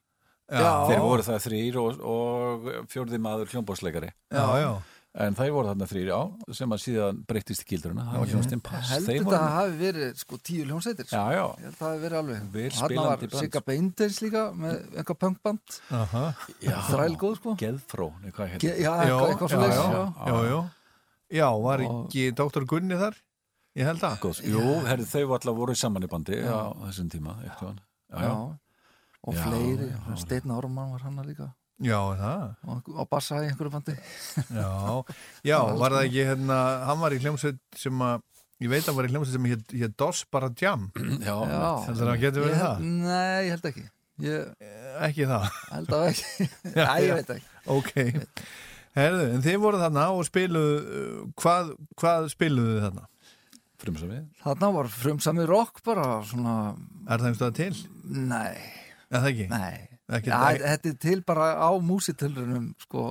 Já. Þeir voru það þrýr og, og fjórði maður hljómbásleikari Já, já, En þeir voru þarna þrýr, já, sem að síðan breyttist í gildruna Það var hljómsdinn Pass held Þeir þetta voru- að hafi verið sko tíu hljómsveitir sko. Já, já, ég held að það hafi verið alveg spilandi var. Sigga Beinders líka með einhver punkband aha já þrælgóð sko Geðfró, Ge já, eitthvað, svo já, leys já, var ekki Dr. Gunni þar? Ég held að Góðs. Jú, herri, þau allar voru saman í bandi á þessum tíma já, já. Já. og fleiri. Steinn Árumann var hann líka Já, það? Og á bassa í einhverju bandi. Já, já, [laughs] var það ekki hérna, hann var í hljómsveit sem að ég veit að hann var í hljómsveit sem hétt hét Dos bara Jam. [clears throat] Já, Já. Það að getur verið það? Nei, ég held ekki. Ég Ekki það. Held að ekki. [laughs] [laughs] Æ, ég veit ekki. Ok, herðu, en þið voru þarna og spiluðu, hvað, hvað spiluðu þið þarna? frumsamið? Þarna var frumsami rock bara svona Er það einhverstað til? Nei, Er það ekki? nei Ekki, ja, Þetta er til bara á músitilrunum sko.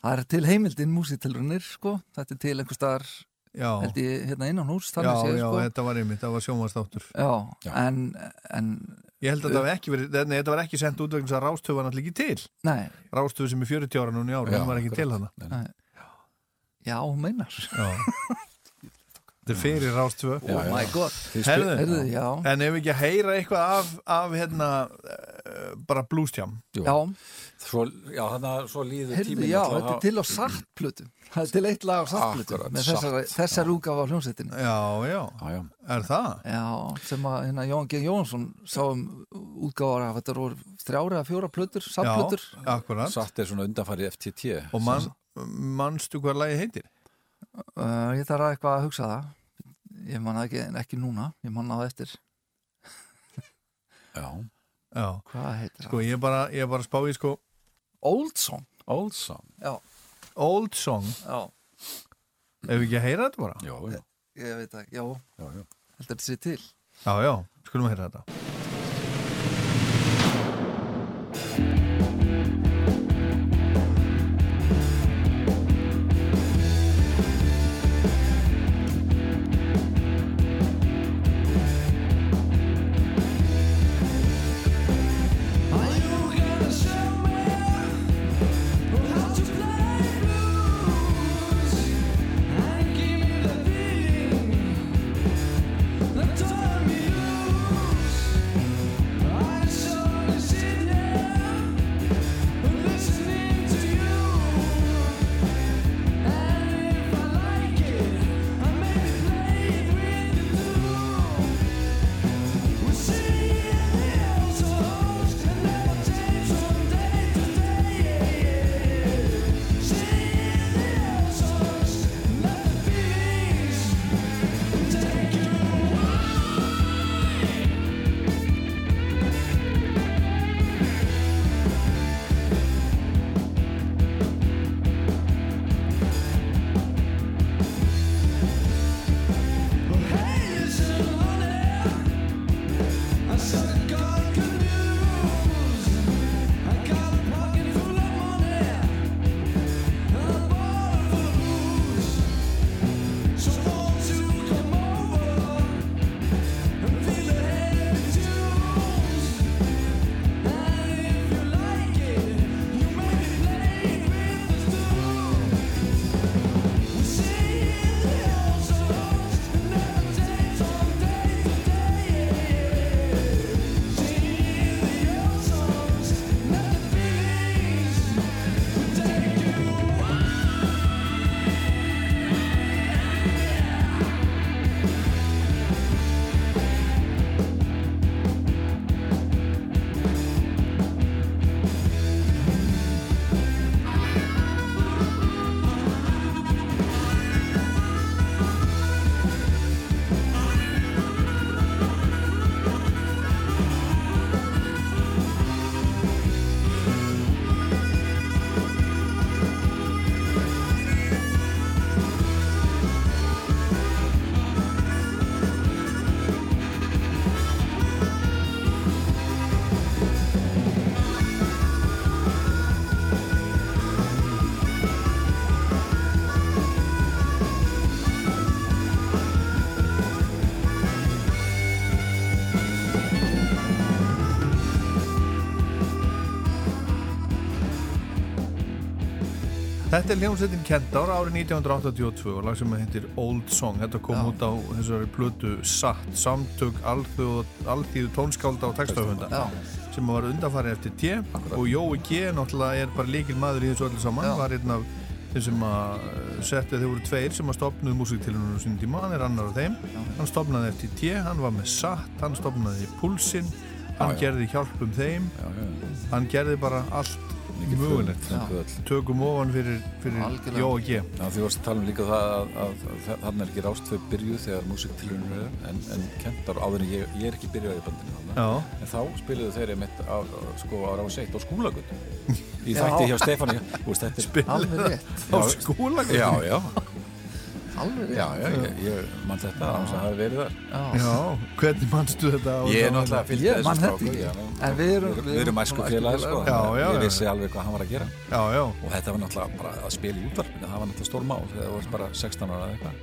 Það er til heimildin músitilrunir sko. Þetta er til einhver staðar já, held ég hérna innan hús já, þannig séð, já, sko. þetta var einmitt, það var sjónvastáttur já, Já. En, en Ég held að þetta var ekki verið, nei, þetta var ekki sendt út vegna þess að Rástöfu var náttúrulega ekki til. Nei, Rástöfu sem er 40 ára núna í ára, Já, hún var ekki til hana já, hún meinar. Já [laughs] Þetta er fyrir Rástöfu Já, Oh já. my god. Herðu, Heyrðu, já, En ef við ekki að heyra eitthvað af, af hérna, uh, bara Jú. já, Svo, já, þannig að svo líður heyrðu, tíminn já, náttúrulega þetta er til á sartplötu Það er til eitt lag á sartplötu Akkurat, með þessar, Satt, þessar útgáfa á hljómsveitinni. Já, já, Já, já, er það? Já, sem að hérna Jón G. Jónsson sá um útgáfar af þetta voru þrjára eða fjóra plötur, sartplötur Já, akkurat. Satt er svona undanfæri FTT Og man, manstu hvað lagi heitir? Uh, Ég þarf að eitthvað að hugsa það. Ég man það ekki, ekki núna Ég man það eftir, Já, Já, hvað heitir sko ég er bara, ég er bara að spá í sko það? Old Song. Old Song. Já, Old Song. Já, Ef við ekki að heyra þetta bara? Já, já, ég veit það, já, já, já. heldur þetta sé til. Já, já, skulum að heyra þetta Þetta er hljómsveitin Kendár árið 1982 og lag sem heitir Old Song. Þetta kom Já. út á þessari plötu SAT, samtök alþýðu tónskálda og textafunda Já. sem var undanfarið eftir T og Jói G náttúrulega er bara líkil maður í þessu öllu saman, Já. var einn af þeim sem að setja, þeir voru tveir sem að stopnuðu músiktilunum sínum tíma, hann er annar af þeim hann stopnaði eftir T, hann var með SAT hann stopnaði Pulsin hann Já, já. gerði hjálp um þeim Já, já. hann gerði bara allt mögulegt frumkvöðl. tökum ofan fyrir, fyrir Algjörlega. Jói G Já, því varst að tala um líka það að, að, að þarna er ekki rástföð byrjuð þegar músiktilunum er en, en kentar áður en ég, ég er ekki byrjað í bandinu þarna. Já. en þá spiluðu þeir einmitt á, sko, á ráð seitt á skúlagöld í [laughs] þætti hjá er- Spiluðu á Skúlagötu? Já, já Alveg. Já, já, ég, ég mann þetta á þess að hafa verið þar Já, hvernig mannstu þetta? Ég er náttúrulega fylgd Ég þessu stráku, já, En við erum- erum æsku félagi sko. Já, að já, ég já. vissi alveg hvað hann var að gera Já, já, og þetta var náttúrulega bara að spila í útvarpinu það var náttúrulega stór mál þegar það var bara 16 ára eða eitthvað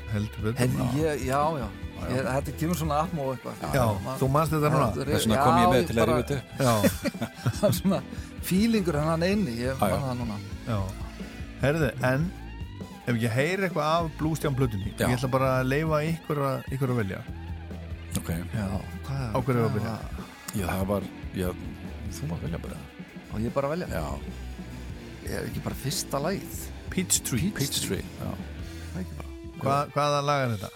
já, já, ég, þetta kemur svona og eitthvað Já, Man- þú manst þetta núna? Það er- Þess vegna kom ég með já, til að rífa þetta. Já, [laughs] það er svona fílingur hann eini, ég Já, já. man það núna já Herðu, en ef ekki heyri eitthvað af blústján plötunni Já. ég ætla bara að leifa ykkur að, ykkur að velja Ok, Á hverju er að byrja? já það var já, þú maður velja bara Og ég bara velja Já, Ég er ekki bara fyrsta lagið Peachtree Peachtree já. Það er ekki bara Hva, Hvaða lag er þetta?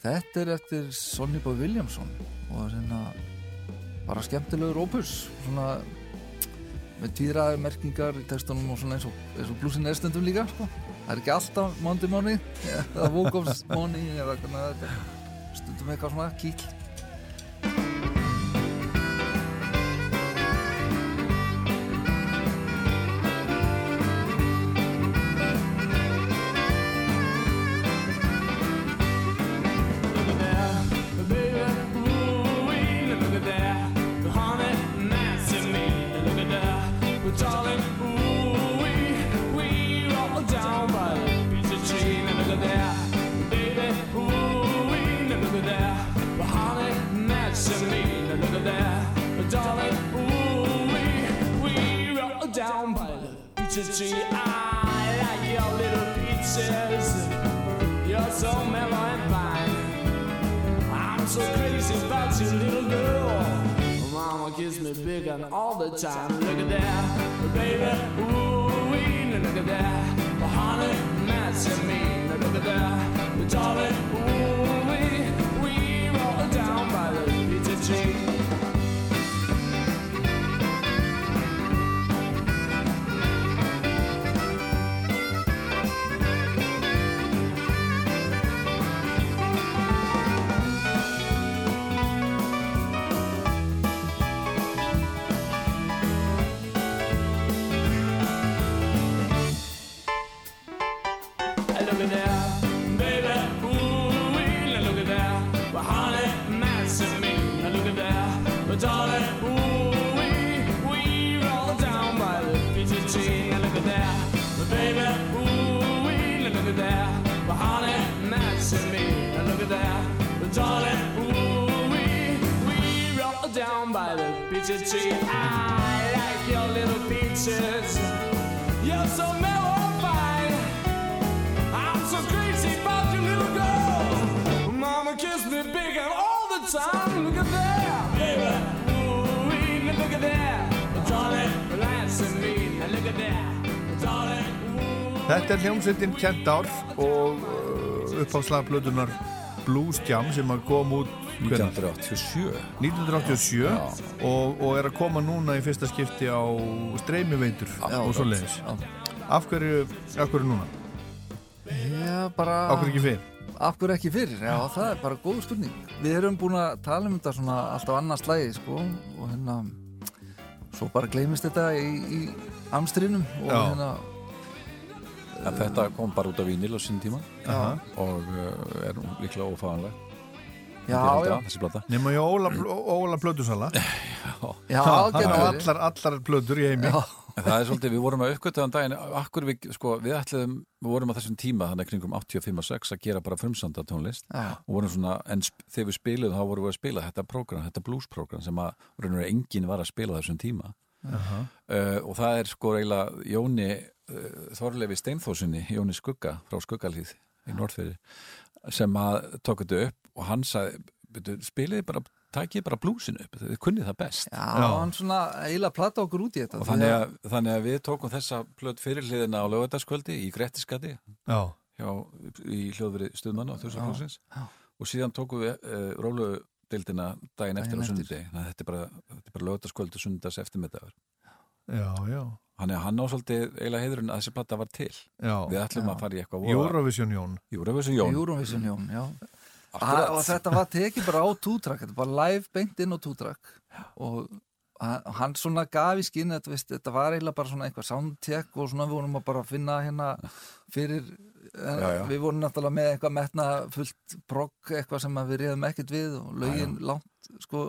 Þetta er eftir Sonny Boy Williamson og svona bara skemmtilegur opus svona með tvíraðar merkingar í textunum og svona eins og, eins og blúsin er stundum líka sko. Það er ekki alltaf Monday Money eða Wokovs Money eða hvernig þetta er. stundum eitthvað svona kýll peachy tree, I like your little peaches. You're so mellow and fine. I'm so crazy about you, little girl. Mama gives me big and all the time. Look at that, baby. Ooh, wee, look at that. Honey, that's me. Look at that, darling. Ooh, peachy. I like your little peaches. You're so mellow and fine. I'm so crazy about you, little girl. Mama kissed me big and all the time. Look at that, baby. Ooh, look at that. Darling, relax and me. Look at that. Darling, Þetta er hljómsveitin Kendár og uh, uppáðslagplötunar Blues Jam sem að kom út hvenær? 1987 1987 og, og er að koma núna í fyrsta skipti á streymiveitur og svo leiðis af hverju, af hverju núna? Já, bara Af hverju ekki fyrr? Af hverju ekki fyrir? Já, það er bara góð spurning Við erum búin að tala um þetta svona alltaf annars slægi sko og hérna svo bara gleymist þetta í, í amstrinum og Já. hérna En þetta kom bara út af vínil á sín tíma Já. og uh, er líklega Já, já. Þessi blata Nefna ég Óla, Óla Plötusala. [laughs] Já, á verið. allar, allar plötur í heimi. En það er svolítið, við vorum að uppgötaðan daginn akkur við, sko, við ætliðum við vorum á þessum tíma, þannig kringum 85 og 6 að gera bara frumsanda tónlist og vorum svona, en þegar við spiluðum þá vorum við að spila þetta prógram, þetta bluesprogram sem að raunur enginn var að spila á þessum tíma. Uh, og það er sko eiginlega Jóni uh, Þorlefi Steinfósinni, Jóni Skugga frá Skuggalíð í Norðfyrir sem að tók þetta upp og hann sagði, "Bíddu, spiliði bara takið bara blúsinu upp, þið kunnið það best. Já, hann svona eiginlega plata okkur út í þetta þannig að- að, þannig að við tókum þessa plöt fyrirliðina á lögadaskvöldi í Grettiskati Já. í hljóðveri stuðmann á Þjóðsarflóksins og síðan tókum við uh, róludeildina daginn eftir á að þetta er bara, þetta er bara lögadaskvöldi og sunnudags eftirmiddagur Já, já. Þannig að hann á svolítið eiginlega heiðurinn að þessi plata var til Já. Við ætlum Já. að fara í eitthvað Eurovision Jón. Eurovision Jón Eurovision Jón, já Akkurat. og þetta var tekið bara á tútrak þetta var live beint inn á tútrak og hann hann svona gaf í skinn þetta, veist, þetta var eiginlega bara svona eitthvað soundcheck og svona við vorum að bara finna hérna fyrir Já, já. við vorum náttúrulega með eitthvað metna fullt progg eitthvað sem að við reyðum ekkert við og lögin langt sko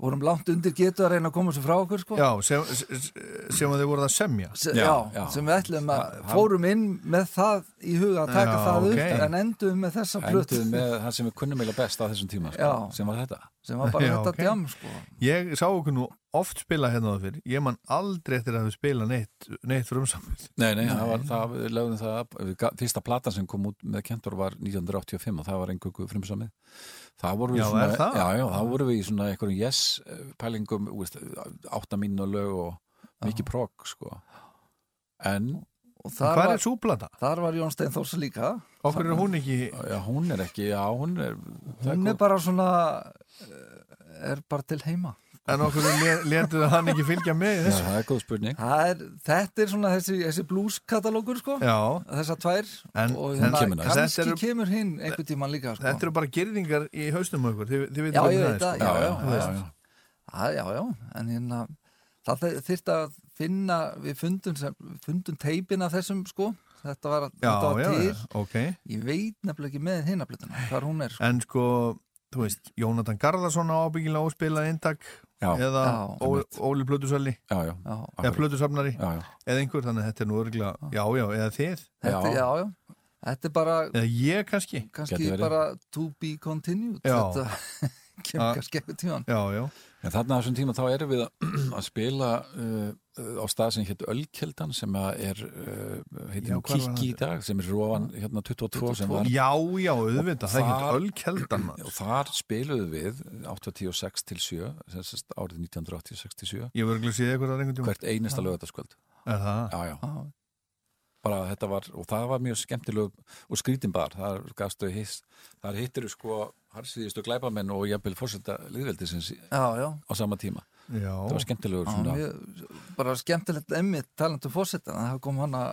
vorum langt undir getu að reyna að koma svo frá okkur sko Já, sem, sem, að þið voruð að semja. Se, já, sem við ætlum að fórum inn með það í huga að taka Já, það ok. upp en endum með þessa plöt Enduðum með það sem við kunnum eiginlega best á þessum tíma sko, Já. sem var þetta sem var bara Já, þetta ok. djam sko Ég sá okkur nú oft spila hérna á það fyrir. Ég man aldrei eftir að við spila neitt, neitt frumsamið. Nei, nei, það var, það, við lögðum það fyrsta platan sem kom út með Kentor var 1985 og það var einhverju frumsamið það voru við Já, svona, það? já, já, það voru við í svona einhverjum yes eh, pælingum, þú veist, átta mínu lög og mikið progg sko. en og þar Hvað var, er súplata? þar var Jón Steinþórs líka Okkur er hún ekki... já, hún er ekki, já, hún er hún er bara svona eh, er bara til heima En okkur letuðu hann ekki fylgja með í Já, þessu? það er góð spurning Það er, þetta er svona þessi, þessi blueskatalógur sko Já. þessar tvær En- og en hérna, kannski Þetta eru- kemur hinn einhvern tíman líka sko. Þetta eru bara gerðingar í haustum á ykkur. Þið, þið veit já, hvernig það er, sko. já, já, já, já. Já, já, já, en hérna það þyrfti að finna við fundum, sem, fundum teipin af þessum sko, þetta var, Já, þetta var já, til já, ok. ég veit nefnilega ekki með hinnablutuna hvar hún er sko. En sko, þú veist, Jónatan Garðarsson á ábyggilega óspilað eintak Já. eða Óli já, eða Plötusafnari. Eða einhver, þannig að þetta er nú örgulega já, já, eða þið. Þetta, já, já, þetta er bara eða ég kannski. Kannski bara to be continued. Já. þetta [laughs] kemur Ja. kannski eitthvað tíman Já, já, En þarna á þessum tíma þá erum við að, [clears throat] spila uh, á stað sem hétt Ölkeldan sem er uh, var Kikki í dag sem er róan hérna 22 sem var. Já, já, auðvitað það ekki ölkeldan og þar spiluðum við 86 til 7 sem sérst árið 1986 til 7 Ég verður ekki að séð eitthvað hvert einasta lögataskvöld það? já, já, Já. Bara þetta var og það var mjög skemmtileg og skrítin bar. Þar gafstu hiss, þar hittir sko harsvíðistu glæpamenn og jafnvel fórseta liðveldisins já, já, á sama tíma. Já, það var skemmtilegur já svona mjög, bara skemmtilegt emmitt talandu fórsetan það kom hana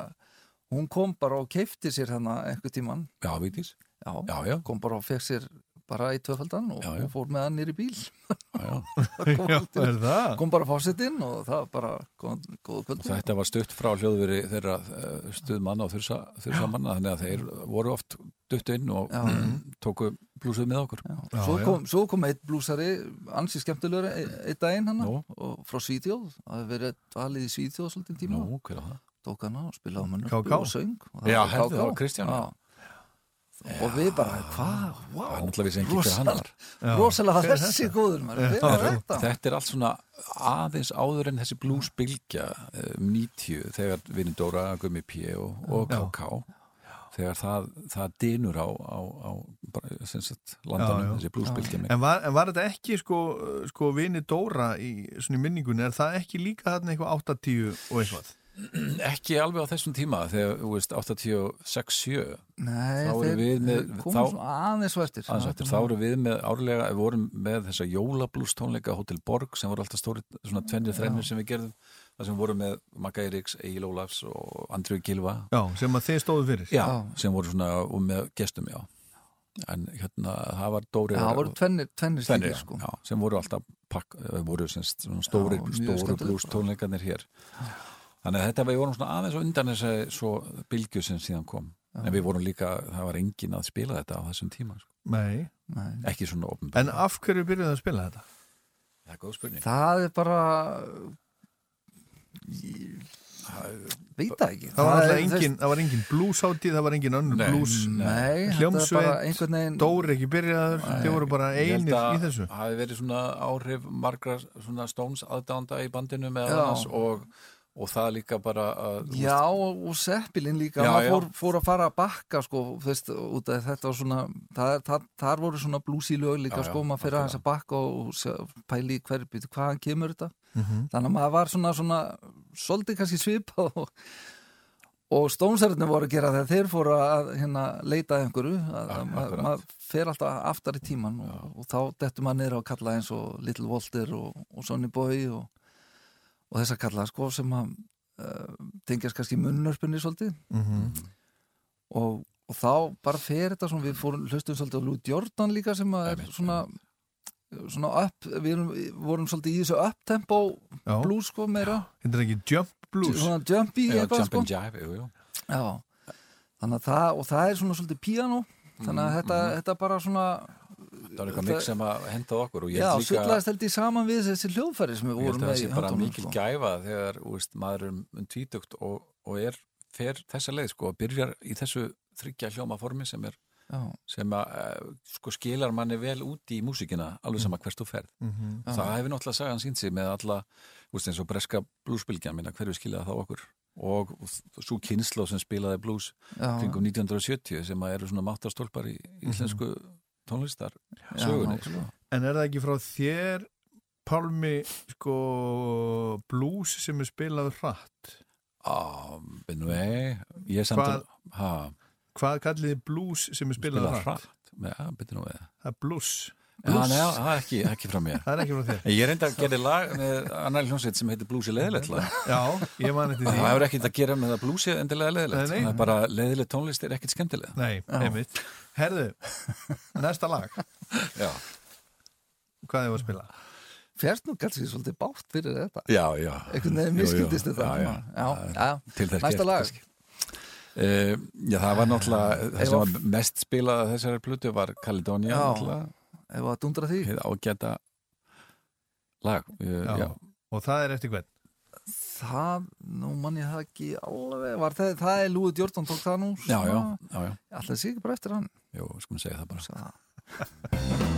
hún kom bara og keifti sér hana einhver tíman já, já, já, já, kom bara og fekk sér bara í tvöfaldan og, og fór með hann nýri bíl [laughs] [laughs] kom, já, það? kom bara fórsetin og það var bara góð, kvöld þetta var stutt frá hljóðveri þeirra uh, stuðmanna og þursa, þursa manna þannig að þeir voru oft dutt inn og Já. tóku blúsuð með okkur Já. Já, Svo, kom, svo kom eitt blúsari ansi skemmtilegur einn daginn hann og frá Svíþjóð það hefði verið dvalið í Svíþjóð svolítið tíma á það? tók hana og spilaði á munn KK? og söng og það var Kristján. Og við bara, hvað, wow rosalega þessi góður þetta er allt svona aðeins áður en þessi bluesbylgja um 90 þegar Vinni Dóra, Gummi P og, og. KK þegar það, það dinur á, á, á bara, sem sagt, landanum, Já, já. þessi bluesbylgja En var, en var þetta ekki sko, sko vini Dóra í svona í minningunni, er það ekki líka þarna eitthvað 80 og eitthvað? [clears throat] Ekki alveg á þessum tíma þegar, þú veist, 86-7 Nei, Þá erum við með- þá- aðeins svo eftir. Aðeins eftir, þá erum við með árlega, við vorum með þessa jólablús tónleika Hotel Borg sem voru alltaf stóri svona tvennir þrennir sem við gerðum. Það sem við vorum með Magga Eiríks, Egil Ólafs og Andrið Gilva Já, sem að þið stóðu fyrir. Já, Já. sem voru svona og með gestum, já. En hérna, það var Dóri Já, það voru tvennir, tvennir tvennir, slíkir sko. Já, sem voru alltaf pakk, voru sem sagt svona stóri, Já, stóri skemmtilegt. blús tónleikarnir hér þannig að þetta við vorum svona aðeins og undan þessi svo bylgju sem síðan kom en við vorum líka, það var engin að spila þetta á þessum tíma, sko. Nei, Nei. ekki svona opinber en af hverju byrjuðu að spila þetta? það er góð spurning Það er bara veit það ekki Það var, alltaf engin, það var engin blues-hátíð, það var engin önnur Nei, blues nei, hljómsveit, einhvern veginn- Dóri ekki byrjaður, þið voru bara Ég einir að í þessu. Það hafi verið svona áhrif margra svona Stones aðdánda í bandinu með Já. annars og, og það líka bara að, Já, og, og Seppilin líka, Já, já. fór, fór að fara að bakka sko, veist, þetta var svona það, það, þar voru svona blúsi lög líka Já, já, sko, maður fyrir að þess að bakka og, og pæli hverju hvaðan kemur þetta Mhm. þannig að maður var svona, svona svolítið kannski svipað og, og stónsærðinu voru að gera þegar þeir fóru að hérna, leita einhverju að, að maður, fer alltaf aftar í tíman og, og þá dettur maður niður á að kalla eins og Little Walter og Sonny Boy og, og þess að kalla sko sem að uh, tengjast kannski munnörpunni svolítið Mhm. og, og þá bara fer þetta svona, við fórum hlustum svolítið á Lou Jordan líka sem að er svona svona upp, við erum, vorum svolítið í þessu uptempo Já. blues sko meira Þetta er ekki jump blues. svona jumpy Já, eitthvað jump sko and jive, jú, jú. Já, þannig að það, og það er svona svolítið piano, þannig að Mhm, þetta, mhm. þetta bara svona Það var eitthvað mix sem að henda okkur og ég Já, líka sullaðist held ég saman við þessi hljóðfæri sem við Ég held vorum að það með sé í bara mikil sko. gæfa þegar úst, maður er um tvítugt og, og er fer þessa leið sko og byrjar í þessu þryggja hljóma formi sem er Já. sem að uh, sko skilar manni vel út í músíkina alveg sama hvert þú ferð Mhm. það hefur náttúrulega sagan sínt sig með alla úst, eins og breska bluesbylgjan minna hverju skilaði það okkur og svo kynslo sem spilaði blues Já. kringum 1970 sem að eru svona máttarstólpar í íslensku tónlistar Já, sögunni sko. En er það ekki frá þér, Pálmi, sko, blues sem er spilað hratt? Á, nei, ég samt Hvað- að ha, Hvað kallið þið blues sem er spilað spilað hratt? hratt Já, við Það er blues. Já, nei, já, það er ekki, ekki frá mér Það er ekki frá þér. Ég reynda að gera lag með annar hljómsveit sem heitir Bluesi leðilegt lag. Já, ég man eftir því. Það hefur ekkert að gera með að blúsi endilega leðilegt Nei, nei. Það er bara leðilegt tónlist er ekkert skemmtilega Nei, einmitt. Herðu, næsta lag. Já, Hvað er það að spila? Fjast nú kannski svolítið bátt fyrir þetta já, já Jú, jú. miskildist þetta Já, já. já, já. Til þess næsta lag. Uh, já, það var náttúrulega það sem að- var mest spilað af þessari plötu var Caledonia Já, ef að dundra því ágæta lag uh, Já. já. Og það er eftir hvern? Það, nú mann ég það ekki alveg, var það, það er Lúi Djórdan tók það nú Já, já, já, já. alltaf sé ekki bara eftir hann? Jú, skulum segja það bara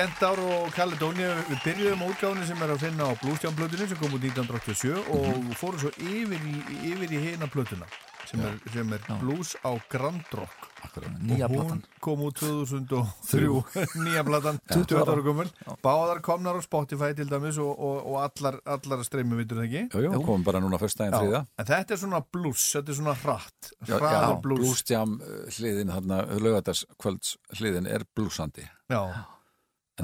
Kentár og Caledónia við byrjuðum á útgáfni sem er að finna á Bluesján-plötunni sem kom út 1987 og fórum svo yfir í, yfir í hina plötuna sem er, sem er Blues á Grand Rock. Nýja og hún platan. kom út 2003 [laughs] nýja platan, 20 ára gömul. báðar komnar á Spotify til dæmis og, og, og allar, allar streymi vitur það ekki? Jú, jú, komum bara núna fyrstæðin Já, þriða en þetta er svona blues, þetta er svona hratt já, blues. Bluesjam hliðin, þarna, lögataskvölds hliðin er bluesandi Já, En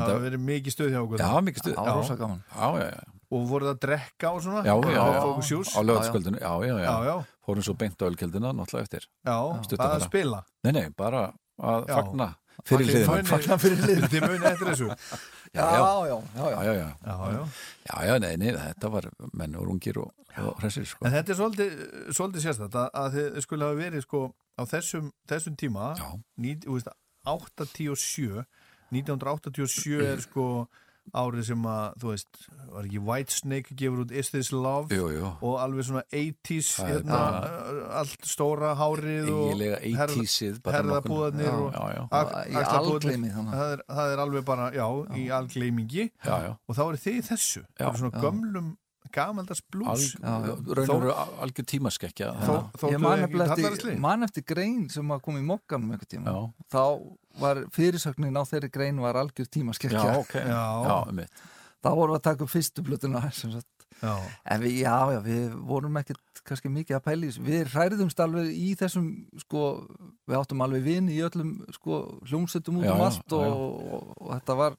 það hefur verið mikið stuð hjá okkur. Já, mikið stuð. Já, rosa gaman. Já, já, já. Og voruð að drekka og svona? Já, já, já, á lögataskvöldinu, já, já, já. Fórum svo beint á ölkeldina, náttúrulega eftir. Já, Stutta að bara. spila? Nei, nei, bara að fagna fyrir munið- Fagna fyrir hliðina. Þið munið eftir þessu? [laughs] Já, Já, já, já, já, nei, nei, þetta var menn og rungir og, og hressir, sko. En þetta er svolítið, sérstætt að, að þið skulle hafa verið sko á þessum, þessum tíma ní, þú veist, 87 1987 er sko árið sem að, þú veist, var ekki Whitesnake gefur út Is This Love Jú, jú. og alveg svona 80s Það er hérna, allt stóra hárið og Eiginlega 80s-ið, bara herðabúðarnir nokkurn- og Í axlabúðarnir. algleymi, þannig. það er, það er alveg bara, já, í Já, já. og þá er þið í þessu Já. svona Já. Gömlum gamaldags blues Raunur algjör tímaskekkja ég man eftir, man eftir grein sem að kom í mokkanum einhvern tíma Já. þá var fyrirsögnin á þeirri grein var algjör tímaskekkja Já, ok. Já. Já, þá vorum við að taka upp fyrstu blötuna [laughs] sem sagt Já. En við, já, já, við vorum ekkert kannski mikið að þessu. Við hræriðumst alveg í þessum, sko, við áttum alveg vin í öllum, sko, hljómsettum út Já, um allt já, og, og, og þetta var,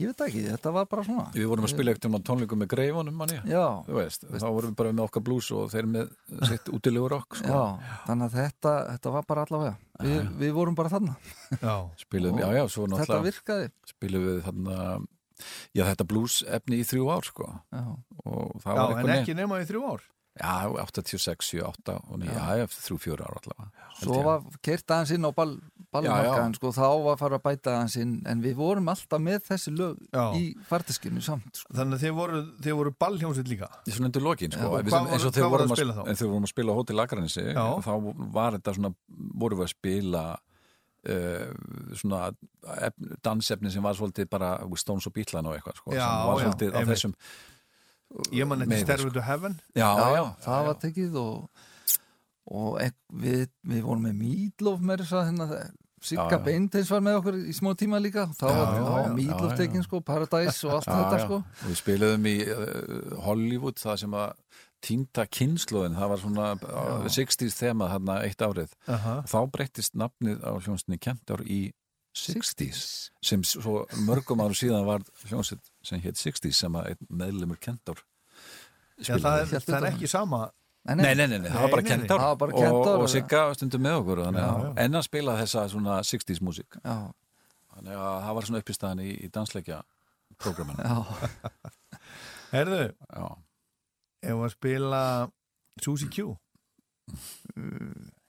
ég veit ekki, þetta var bara svona. Við vorum að spila ekkert um tónleikum með greifunum. Já. Þú veist, þá vorum við bara með okkar blues og þeir með sitt útilegur rock, sko. Já, þannig að þetta, þetta var bara allavega. Við, við vorum bara þarna. Já. Spiluðum, já, já, svo Þetta náttúrulega virkaði. Spiluðum við þarna já, þetta blues efni í þrjú ár, sko Já. Já, en ekki nema í þrjú ár Já, 86, 7, 8 og 9, já, já, þrjú, fjóra ár allavega Svo ég. var kert aðeins inn á ball, ballmarkaðan, sko, þá var fara að bæta aðeins inn, en við vorum alltaf með þessi lög Já. í fartiskinu samt, sko. Þannig að þið voru, voru ballhjómsveit líka Í svona undir lokin, sko, Já, og þegar vorum að spila þá? en þegar vorum að spila á Hótel Akranesi Já. þá var þetta svona vorum við að spila uh, svona efn, dansefni sem var svolítið bara Stones og Beatlan og eitthvað sko, Já, sem var já, svolítið á einmitt. þessum Ég man eftir meira, Stairway sko. to Heaven Já, já, það var tekið og, og ek, við, við vorum með Meatloaf með þess að hérna, Sigga Já, já. Beinteins var með okkur í smá tíma líka þá Já, var, já, já, Meatloaf já, já. tekin sko, Paradise og allt Já, þetta já. sko og við spiluðum í uh, Hollywood það sem að týnda kynnslóðin, það var svona uh, 60s þema þarna eitt árið Aha. og þá breyttist nafnið á hljónstinni Kentor í 60s sem svo mörgum árum síðan var hljónsett sem hétt 60s sem að einn meðlumur Kentor Já, það er, það er ekki sama. Nei, nei, nei, nei, það var bara Kentor. Það var bara og, Kentor og Sigga stundum með okkur þannig Já, að já. enn að spila þessa svona 60s músík. Já. þannig að það var svona uppistaðan í, í dansleikja prógraminu. Já. [laughs] Herðu, Já. ef að spila Susie Q [clears throat]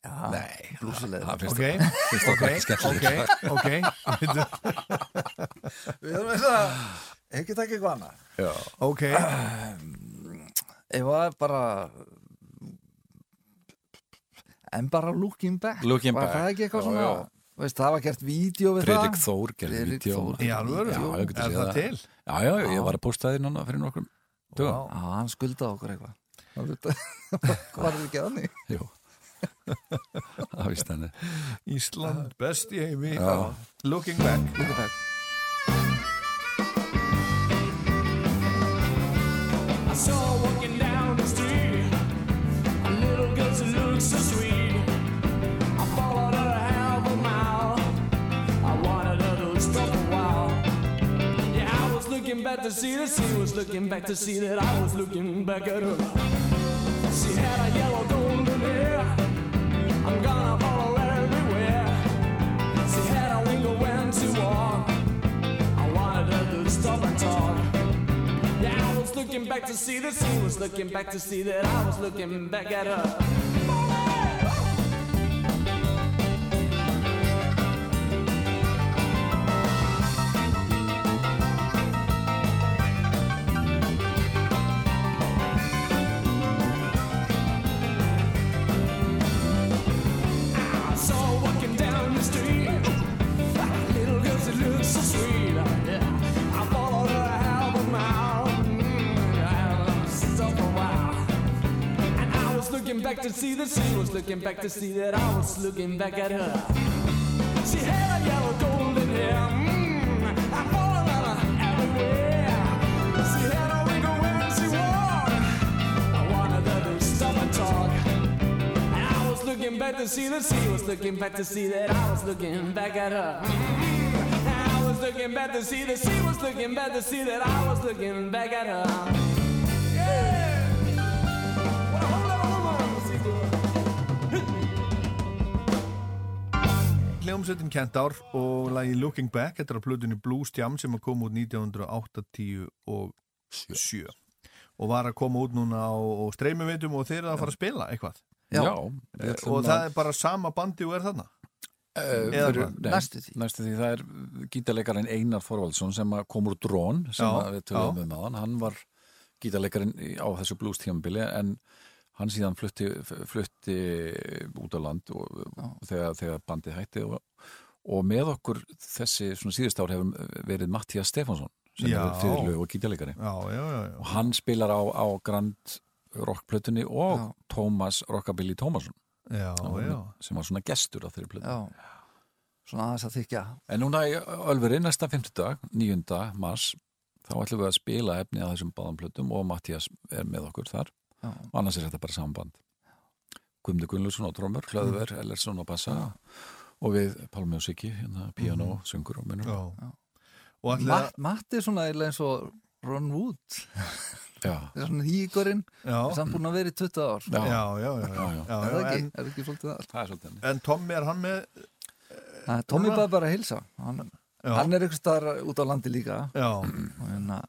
Já, Nei, blúsileg það finnst Ok, ok, ok, ok. Við erum þess að ekki taka eitthvað annað. Já. Ok. Ég var bara en bara looking back. Looking var back, það ekki eitthvað já, svona já. Veist, það var gert vídeo við Fredrik það. Þór gerði Friðrik vídeo. Þór? Já, ég geti Er séð það til? Já, já, ég var að posta því núna fyrir nokkrum dögum. Já, hann skuldaði okkur eitthvað. Veit- Var það [laughs] ekki þannig? Jú Það vist henni Ísland, ah. best í heimi Looking back Looking back I saw her walking down the street. A little girl who looked so sweet. I followed her half a mile. I wanted her to stop a while. Yeah, I was looking back to see that she was looking back to see that I was looking back at her. She had a yellow golden hair. Looking back to see that she was looking back to see that I was looking back at her. Looking back to see that I was looking back at her. She had a yellow golden hair. Mmm, I'm on her everywhere. She had a wiggle when she walked. I wanted to stop and talk. I was looking back to see that she was looking back to see that I was looking back at her. Mm, I was looking back to see that she was looking back to see that I was looking back at her. Hljómsveitin Kentár og lagi Looking Back, þetta er á plötunni Blues Jam sem að koma út 1987 og 7 og var að koma út núna á, streymiveitum og þeir eru að fara að spila eitthvað. Já. Ætlum og það að- er bara sama bandi og er þarna? Uh, Næstu næstu því. Það er gítarleikarinn Einar Þorvaldsson sem að kom úr drón sem Já, við já. um aðan hann var gítarleikarinn í- á þessu blues tímabili en hann síðan flutti, flutti út á land og, þegar, þegar bandið hætti og, og með okkur þessi svona síðust ár hefur verið Mattias Stefánsson sem Já. er fyrirlög og já. og hann spilar á, á Grand Rockplötunni og Tómas Rockabilly með- sem var svona gestur á þeirri plötu. Já, svona aðeins að þykja. En núna í Ölveri næsta 50 dag, 9. mars þá ætlum við að spila efni að þessum báðum plötum og Mattias er með okkur þar Já. og annars er þetta bara samband Guðmundur Gunnlaugsson á trómur, Hlöðver, Mm. Ellersson á bassa og við Pálmi og Siggi, hérna, piano, Mhm. söngur og minnum Já. Og ætli Matt, Matt er svona eins og Ron Wood Já. Það [laughs] er svona hígurinn sem búin að vera í 20 ár Já, já, já, já, já, já, Er það ekki? en- Er ekki svolítið það? Það er svolítið En Tommy, er hann með Tommy núna? bara bara að hilsa hann, hann er einhvers staðar út á landi líka Já. og hérna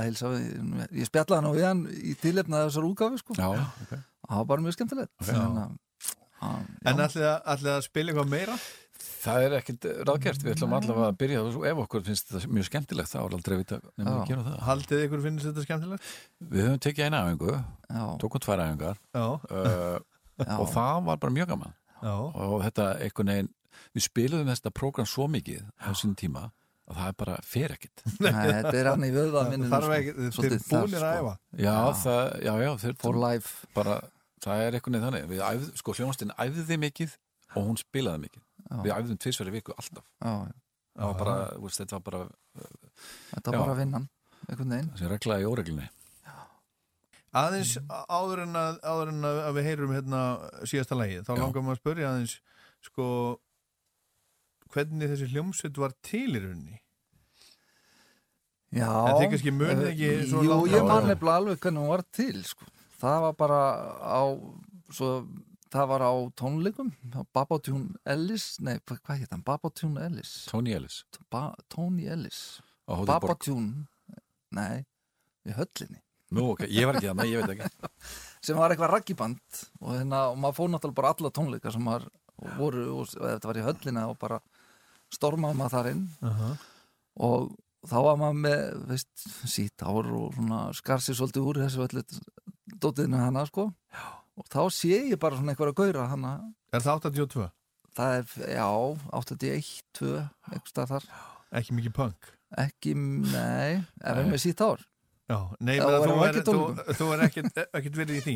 að hilsa ég, spjallaði nú við hann í tilefna þessar útgáfi sko. Já, ok það var bara mjög skemmtilegt hann, En ætli að, spila eitthvað meira? Það er ekkert ráðgert, við ætlum allavega að byrja og ef okkur finnst þetta mjög skemmtilegt þá er aldrei vita nefnum að gera það Haldið ykkur finnst þetta skemmtilegt? Við höfum tekið eina Já. tókum tvær Já. uh, og það var bara mjög gaman Já. og þetta einhvern veginn við spiluðum þetta prógram svo mikið á sín tíma að það er bara fer ekkit [laughs] Nei, þetta er hann í vöða ekki- þeir eru búnir að æfa. Já, það, já, já þeir, For life. bara, það er einhvern veginn þannig. Við æfð, sko hljónastinn æfði mikið og hún spilaði mikið. Já. við æfðum tvisverði viku alltaf. Já, já. það var bara, þú veist, þetta var bara Þetta var bara vinnan, einhvern veginn. Þessi regla í óreglunni. Aðeins áður en að, áður en að við heyrum hérna síðasta lægi þá Já. langar maður að spyrja aðeins sko hvernig þessi hljómsveit var til í rauninni? Já. En þið kannski munið ekki Eh, svo Jú, langt ég man nefnilega alveg hvernig hún var til sko. Það var bara á svo, það var á tónleikum Babatún Ellis Nei, hva- hvað heit hann? Babatún Ellis? Tony Ellis. Ba Tony Ellis. Babatún Nei, í höllinni. Nú, ok, ég var ekki þannig, ég veit ekki. [laughs] Sem var eitthvað raggiband og, hérna, og maður fór náttúrulega bara alla tónleika sem maður voru og, og þetta var í höllina og bara stormaði maður þar inn. Aha. og þá var maður með veist, sítt ár og svona skar sér svolítið úr þessu öllu dótiðinu hana sko. Og þá sé ég bara svona einhverja gauðra hana. Er það 82? það er, já, 81, 2 eitthvað þar. Ekki mikið punk? ekki, nei, ef við með sítt ár Já, nei, menn að þú þú, er ekkit verið í því.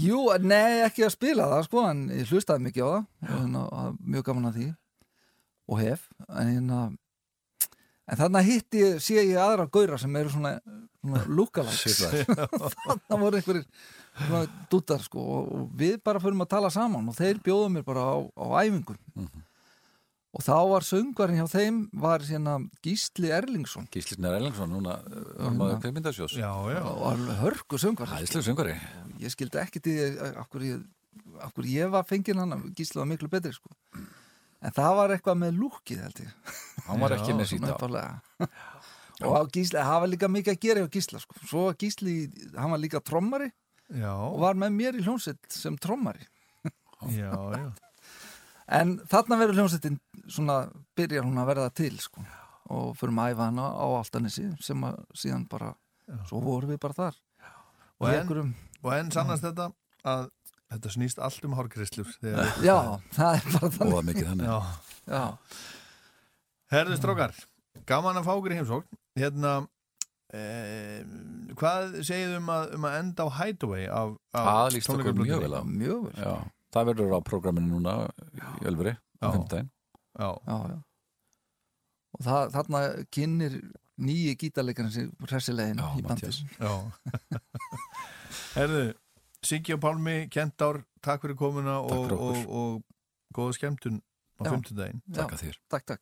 Jú, nei, ekki að spila það sko, en ég hlustaði mikið á það. Og hérna, að- mjög gaman að því og hef en, hérna, en þarna hitti ég, sé ég aðra gauðra sem eru svona, svona [laughs] lookalikes. [laughs] Þarna voru einhverjir svona dútar sko og, og við bara förum að tala saman og þeir bjóðu mér bara á, á æfingum og þá var söngvarinn hjá þeim var hérna Gísli Erlingsson. Gísli Erlingsson, núna var maður já og alveg hörku söngvar Æðislega söngvari. Ég skildi ekki til af hverju ég, af hverju ég var fenginn hann Gísli var miklu betri sko en það var eitthvað með lúkið held ég. Hann var ekki með upphaflega. og á Gísli, það var líka mikið að gera hjá Gísla sko. svo var Gísli, hann var líka trommari Já, og var með mér í hljómsveit sem trommari. Já, já. En þarna verður hljómsveitin svona, byrjar hún að verða til sko. og fyrir að æfa hana á Altanissi sem að síðan bara svo vorum við bara þar. Og Í en, einhverjum- og en sannast þetta að þetta snýst allt um hárgrislur [laughs] Já, það er bara þannig Og mikið þannig Já. Já. Herðu strókar, gaman að fá okkur í heimsókn Hérna, eh, hvað segið um að, um að enda á Hideaway af, af Það líst okkur mjög vel á Mjög vel Já, það verður á prógraminu núna í Ölveri á Já. fimmtæðin Já. já, já. og það, þarna kynir nýji gítarleikarinn sér hressilegin í bandið Já [laughs] Herðu, Siggi og Pálmi Kentár, takk fyrir komuna og, og, okkur. og góða skemmtun á Já, Takk að þér. Takk, takk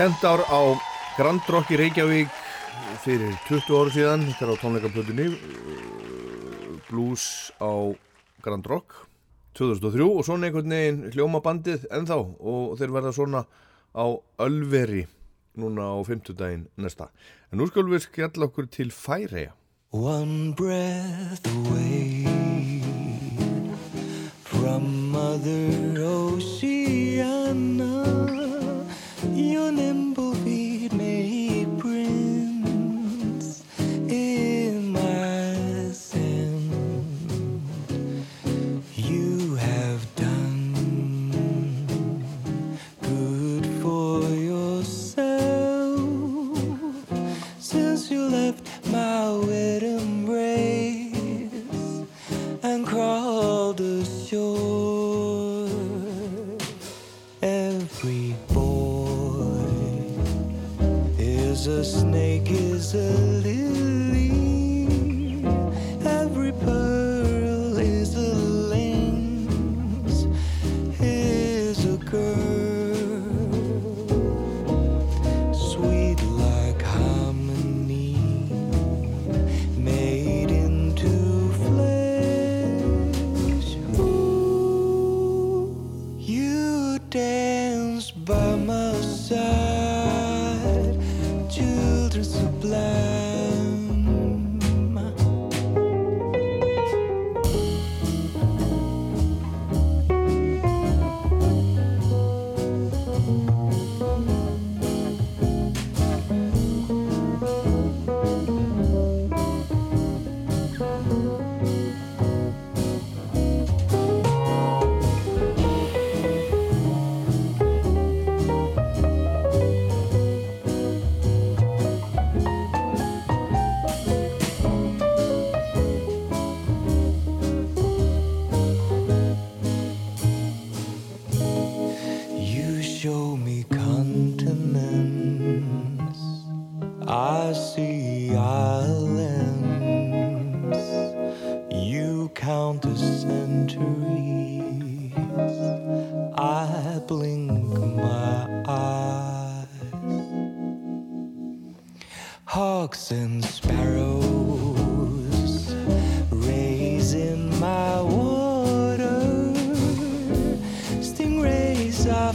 Kentár á Grand Rock í Reykjavík fyrir 20 ára síðan. Þetta er á tónleikaplötunni uh, Blues á Grand Rock 2003 og svona einhvern veginn hljóma bandið ennþá. Og þeir verða svona á Ölveri núna á 50 daginn næsta. En nú skulum við skjalla okkur til Færeja One breath away from Mother Oceana, kisses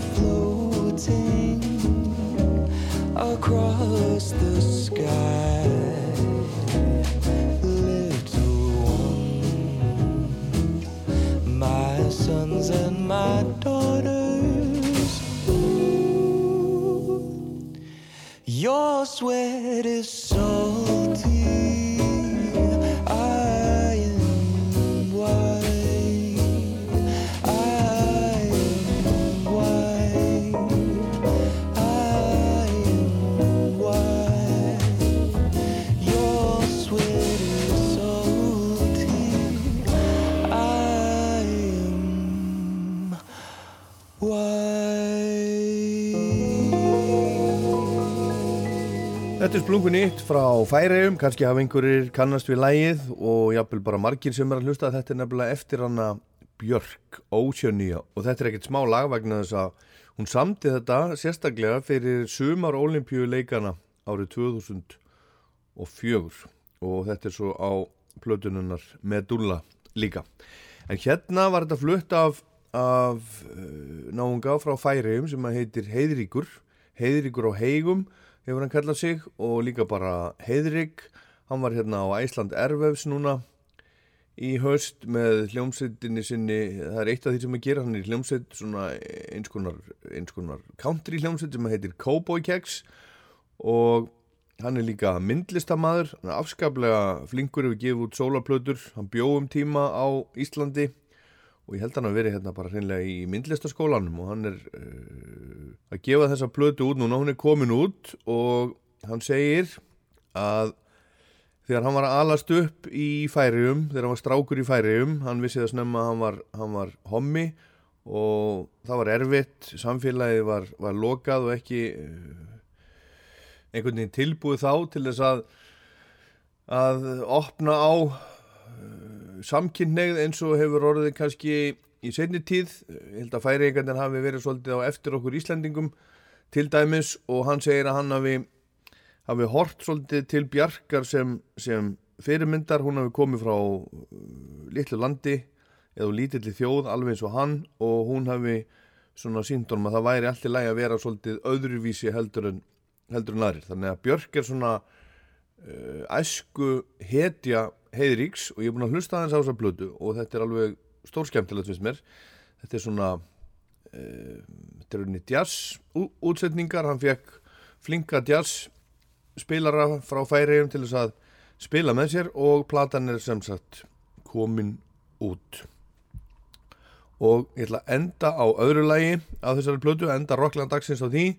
floating across the sky. Little ones, my sons and my daughters. Ooh, your sweat is Er splungun nýtt frá Færeum, kannski hafa einhverjir kannast við lægið og jafnvel bara margir sem er að hlusta þetta er nefnilega eftir hana Björk, Oceania og þetta er ekkert smá lag vegna þess að hún samti þetta sérstaklega fyrir sumar olimpíuleikana árið 2004 og þetta er svo á plötununnar Medulla líka. En hérna var þetta flutt af, af uh, náunga frá Færeum sem að heitir Heiðríkur, Heiðríkur á Heigum hefur hann kallað sig og líka bara Heiðrik, hann var hérna á Æsland Ervefs núna í haust með hljómsveitinni sinni, það er eitt af því sem að gera hann er hljómsveit, svona eins konar, eins konar country hljómsveit sem heitir Cowboy Keks og hann er líka myndlistamaður, hann er afskaplega flinkur hefur gefið út sólarplötur, hann bjóð um tíma á Íslandi og ég held hann að vera hérna bara hreinlega í myndlistaskólanum og hann er uh, að gefa þessa plötu út núna, hún er komin út og hann segir að þegar hann var að alast upp í færium, þegar hann var strákur í færium, hann vissi það snemma að hann var, hann var hommi og það var erfitt, samfélagið var, var lokað og ekki uh, einhvern veginn tilbúið þá til þess að að opna á samkynneigð eins og hefur orðið kannski í seinni tíð, ég held að færiðingarnir hafi verið svolítið á eftir okkur Íslandingum til dæmis og hann segir að hann hafi, hafi hort svolítið til Bjarkar sem, sem fyrirmyndar, hún hafi komið frá uh, litlu landi eða lítilli þjóð alveg eins og hann og hún hafi svona sínt honum að það væri allt í lagi að vera svolítið öðruvísi heldur en, heldur en aðrir. Þannig að Björk er svona uh, æsku hetja heiðríks og ég er búin að hlusta aðeins á þessa blödu og þetta er alveg stórskemmtilegt finnst mér. Þetta er svona, uh, þetta er unni jazz útsetningar, hann fekk flinka jazz spilara frá færiðum til þess að spila með sér og platan er sem sagt komin út. Og ég ætla að enda á öðru lagi af þessari plötu, enda Rockland dagsins á því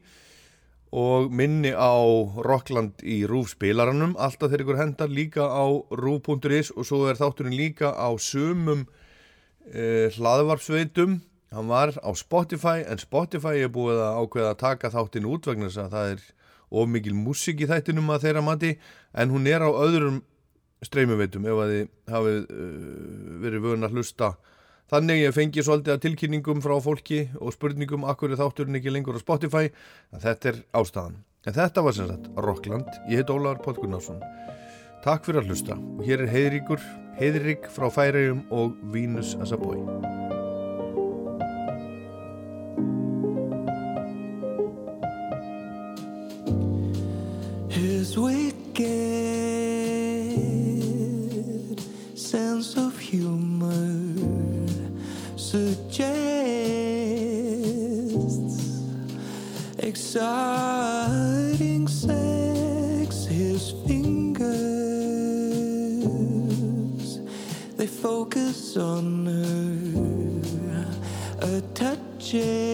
og minni á Rockland í Rúf spilaranum. Alltaf þegar ykkur hendar líka á Rúf.is og svo er þátturinn líka á sumum eh, hlaðvarpsveitum. Hann var á Spotify en Spotify er búið að ákveða að taka þáttinn út vegna þess að það er of mikil músík í þættinum að þeirra mati. En hún er á öðrum streymuveitum ef að þið hafið uh, verið vöna að hlusta þannig ég fengi svolítið að tilkynningum frá fólki og spurningum akkur er þátturinn ekki lengur á Spotify? En þetta er ástæðan. En þetta var sem sagt Rockland ég heit Ólaður Póll Gunnarsson. Takk fyrir að hlusta. Og hér er Heiðríkur Heiðrík frá Færegjum og Venus as exciting sex. His fingers they focus on her uh, touches.